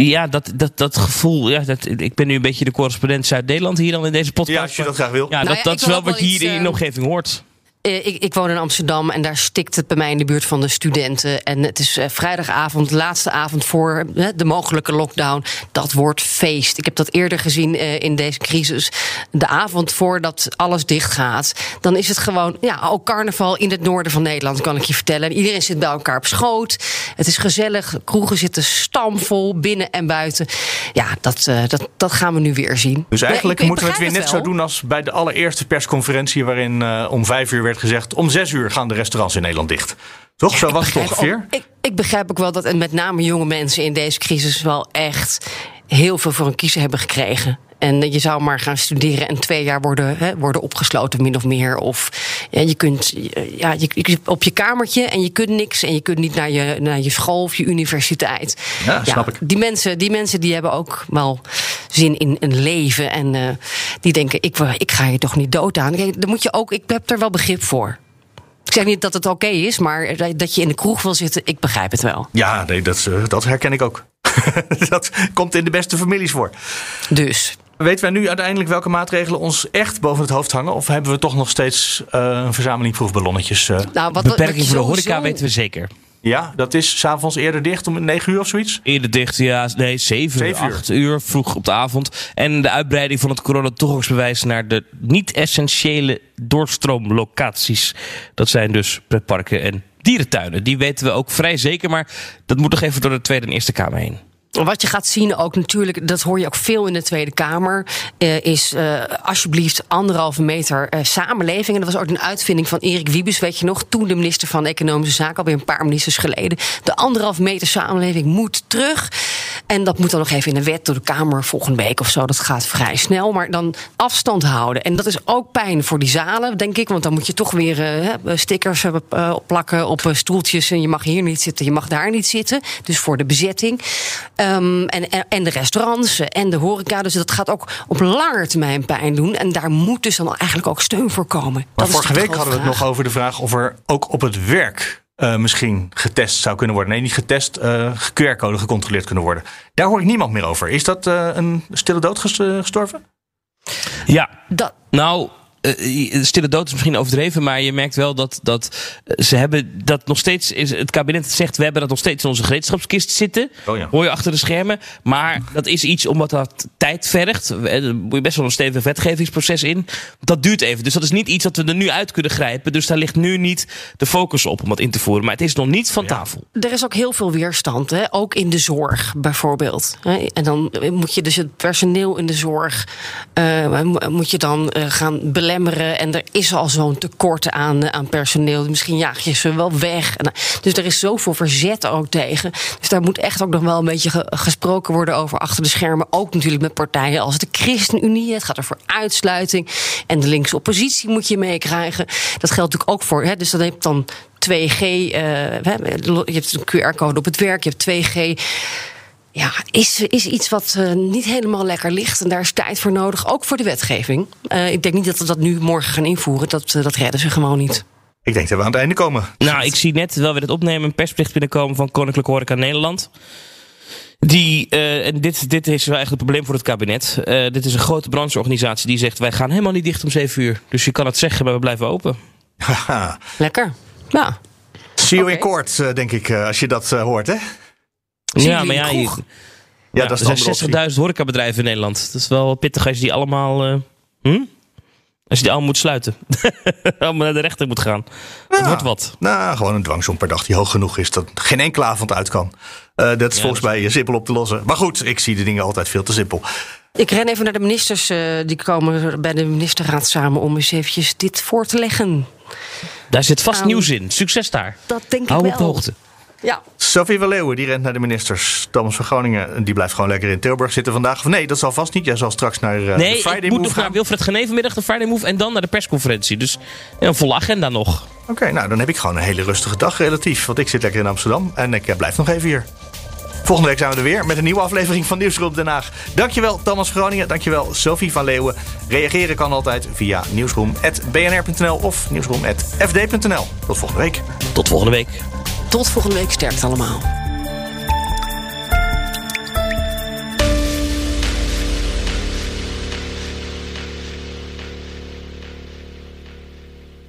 [SPEAKER 6] Ja, dat, dat, dat gevoel. Ja, dat, ik ben nu een beetje de correspondent Zuid-Nederland hier dan in deze podcast.
[SPEAKER 3] Ja, als je dat graag wil.
[SPEAKER 6] Ja, nou dat, dat is wel wat je hier in de omgeving hoort.
[SPEAKER 5] Eh, ik, ik, woon in Amsterdam en daar stikt het bij mij in de buurt van de studenten. En het is uh, vrijdagavond, laatste avond voor de mogelijke lockdown. Dat wordt feest. Ik heb dat eerder gezien in deze crisis. De avond voordat alles dicht gaat, dan is het gewoon, ja, ook carnaval in het noorden van Nederland, kan ik je vertellen. Iedereen zit bij elkaar op schoot. Het is gezellig. Kroegen zitten stamvol, binnen en buiten. Ja, dat, dat, dat gaan we nu weer zien.
[SPEAKER 3] Dus eigenlijk moeten we het weer net zo doen als bij de allereerste persconferentie, waarin om vijf uur werd gezegd: om zes uur gaan de restaurants in Nederland dicht. Toch? Zo was het ongeveer.
[SPEAKER 5] ik, ik begrijp ook wel dat en met name jonge mensen in deze crisis wel echt heel veel voor een kiezer hebben gekregen. En je zou maar gaan studeren en twee jaar worden, hè, worden opgesloten, min of meer. Of ja, je kunt ja, je, op je kamertje en je kunt niks. En je kunt niet naar je, naar je school of je universiteit.
[SPEAKER 3] Ja, snap ik.
[SPEAKER 5] Die mensen, die mensen die hebben ook wel zin in een leven. En uh, die denken, ik, ik ga je toch niet dood aan. Kijk, dan moet je ook, ik heb er wel begrip voor. Ik zeg niet dat het oké is, maar dat je in de kroeg wil zitten, ik begrijp het wel.
[SPEAKER 3] Ja, nee, dat, eh, dat herken ik ook. <laughs> dat komt in de beste families voor.
[SPEAKER 5] Dus.
[SPEAKER 3] Weten wij nu uiteindelijk welke maatregelen ons echt boven het hoofd hangen? Of hebben we toch nog steeds uh, een verzameling proefballonnetjes? Uh...
[SPEAKER 6] Nou, wat, Beperking voor de horeca weten we zeker.
[SPEAKER 3] Ja, dat is s'avonds eerder dicht om 9 uur of zoiets?
[SPEAKER 6] Eerder dicht, ja. Nee, 7, 7 uur. 8 uur vroeg op de avond. En de uitbreiding van het coronatoegangsbewijs naar de niet-essentiële doorstroomlocaties. Dat zijn dus pretparken en dierentuinen. Die weten we ook vrij zeker, maar dat moet nog even door de Tweede en Eerste Kamer heen.
[SPEAKER 5] Wat je gaat zien ook natuurlijk, dat hoor je ook veel in de Tweede Kamer, eh, is uh, alsjeblieft anderhalve meter uh, samenleving. En dat was ook een uitvinding van Erik Wiebes, weet je nog, toen de minister van Economische Zaken, alweer een paar ministers geleden. De anderhalve meter samenleving moet terug. En dat moet dan nog even in de wet door de Kamer volgende week of zo. Dat gaat vrij snel, maar dan afstand houden. En dat is ook pijn voor die zalen, denk ik, want dan moet je toch weer stickers plakken op stoeltjes en je mag hier niet zitten, je mag daar niet zitten. Dus voor de bezetting. Um, en, en de restaurants en de horeca. Dus dat gaat ook op lange termijn pijn doen. En daar moet dus dan eigenlijk ook steun voor komen.
[SPEAKER 3] Maar vorige week hadden we het nog over de vraag of er ook op het werk uh, misschien getest zou kunnen worden. Nee, niet getest, uh, QR-code gecontroleerd kunnen worden. Daar hoor ik niemand meer over. Is dat uh, een stille dood gestorven?
[SPEAKER 6] Ja, dat... nou, uh, stille dood is misschien overdreven, maar je merkt wel dat, dat ze hebben dat nog steeds. Is, het kabinet zegt we hebben dat nog steeds in onze gereedschapskist zitten. Oh ja. Hoor je achter de schermen. Maar dat is iets omdat dat tijd vergt. Er moet je best wel een stevig wetgevingsproces in. Dat duurt even. Dus dat is niet iets dat we er nu uit kunnen grijpen. Dus daar ligt nu niet de focus op om dat in te voeren. Maar het is nog niet van tafel.
[SPEAKER 5] Er is ook heel veel weerstand, hè? ook in de zorg bijvoorbeeld. En dan moet je dus het personeel in de zorg uh, moet je dan uh, gaan en er is al zo'n tekort aan, eh, aan personeel. Misschien jaag je ze wel weg. Eh, dus er is zoveel verzet ook tegen. Dus daar moet echt ook nog wel een beetje gesproken worden over achter de schermen. Ook natuurlijk met partijen als de ChristenUnie. Het gaat er voor uitsluiting. En de linkse oppositie moet je meekrijgen. Dat geldt natuurlijk ook voor. Hè, dus heb je dan 2G. Uh, eh, je hebt een QR-code op het werk. Je hebt 2G ja, is, is iets wat uh, niet helemaal lekker ligt. En daar is tijd voor nodig, ook voor de wetgeving. Uh, ik denk niet dat we dat nu morgen gaan invoeren. Dat, uh, dat redden ze gewoon niet.
[SPEAKER 3] Ik denk dat we aan het einde komen.
[SPEAKER 6] Nou, ik zie net, wel weer het opnemen, een persbericht binnenkomen van Koninklijke Horeca Nederland. Die, en dit, dit is wel echt het probleem voor het kabinet. dit is een grote brancheorganisatie die zegt: wij gaan helemaal niet dicht om 7 uur. Dus je kan het zeggen, maar we blijven open.
[SPEAKER 5] Lekker. Ja.
[SPEAKER 3] See you in court, denk ik, als je dat hoort, hè?
[SPEAKER 6] Ja, maar ja, je, ja, dat is er zijn 60.000 horecabedrijven in Nederland. Dat is wel pittig als je die allemaal... Uh, hm? Als je die allemaal moet sluiten. <laughs> allemaal naar de rechter moet gaan. Dat wordt wat.
[SPEAKER 3] Nou, gewoon een dwangsom per dag die hoog genoeg is dat geen enkele avond uit kan. Uh, dat is volgens mij simpel op te lossen. Maar goed, ik zie de dingen altijd veel te simpel.
[SPEAKER 5] Ik ren even naar de ministers. Uh, die komen bij de ministerraad samen om eens eventjes dit voor te leggen.
[SPEAKER 6] Daar zit vast nieuws in. Succes daar.
[SPEAKER 5] Dat denk
[SPEAKER 6] Hou
[SPEAKER 5] ik wel.
[SPEAKER 6] op de hoogte.
[SPEAKER 5] Ja.
[SPEAKER 3] Sophie van Leeuwen, die rent naar de ministers. Thomas van Groningen, die blijft gewoon lekker in Tilburg zitten vandaag. Of nee, dat zal vast niet. Jij zal straks naar uh,
[SPEAKER 6] nee,
[SPEAKER 3] de Friday
[SPEAKER 6] ik
[SPEAKER 3] Move
[SPEAKER 6] moet nog naar Wilfred Genevenmiddag, de Friday Move... en dan naar de persconferentie. Dus een volle agenda nog.
[SPEAKER 3] Oké, okay, nou dan heb ik gewoon een hele rustige dag relatief. Want ik zit lekker in Amsterdam en ik uh, blijf nog even hier. Volgende week zijn we er weer met een nieuwe aflevering van Nieuwsgroep Den Haag. Dankjewel Thomas Groningen, dankjewel Sophie van Leeuwen. Reageren kan altijd via nieuwsroom.bnr.nl of nieuwsroom.fd.nl. Tot volgende week.
[SPEAKER 6] Tot volgende week.
[SPEAKER 5] Tot volgende week. Sterkt allemaal.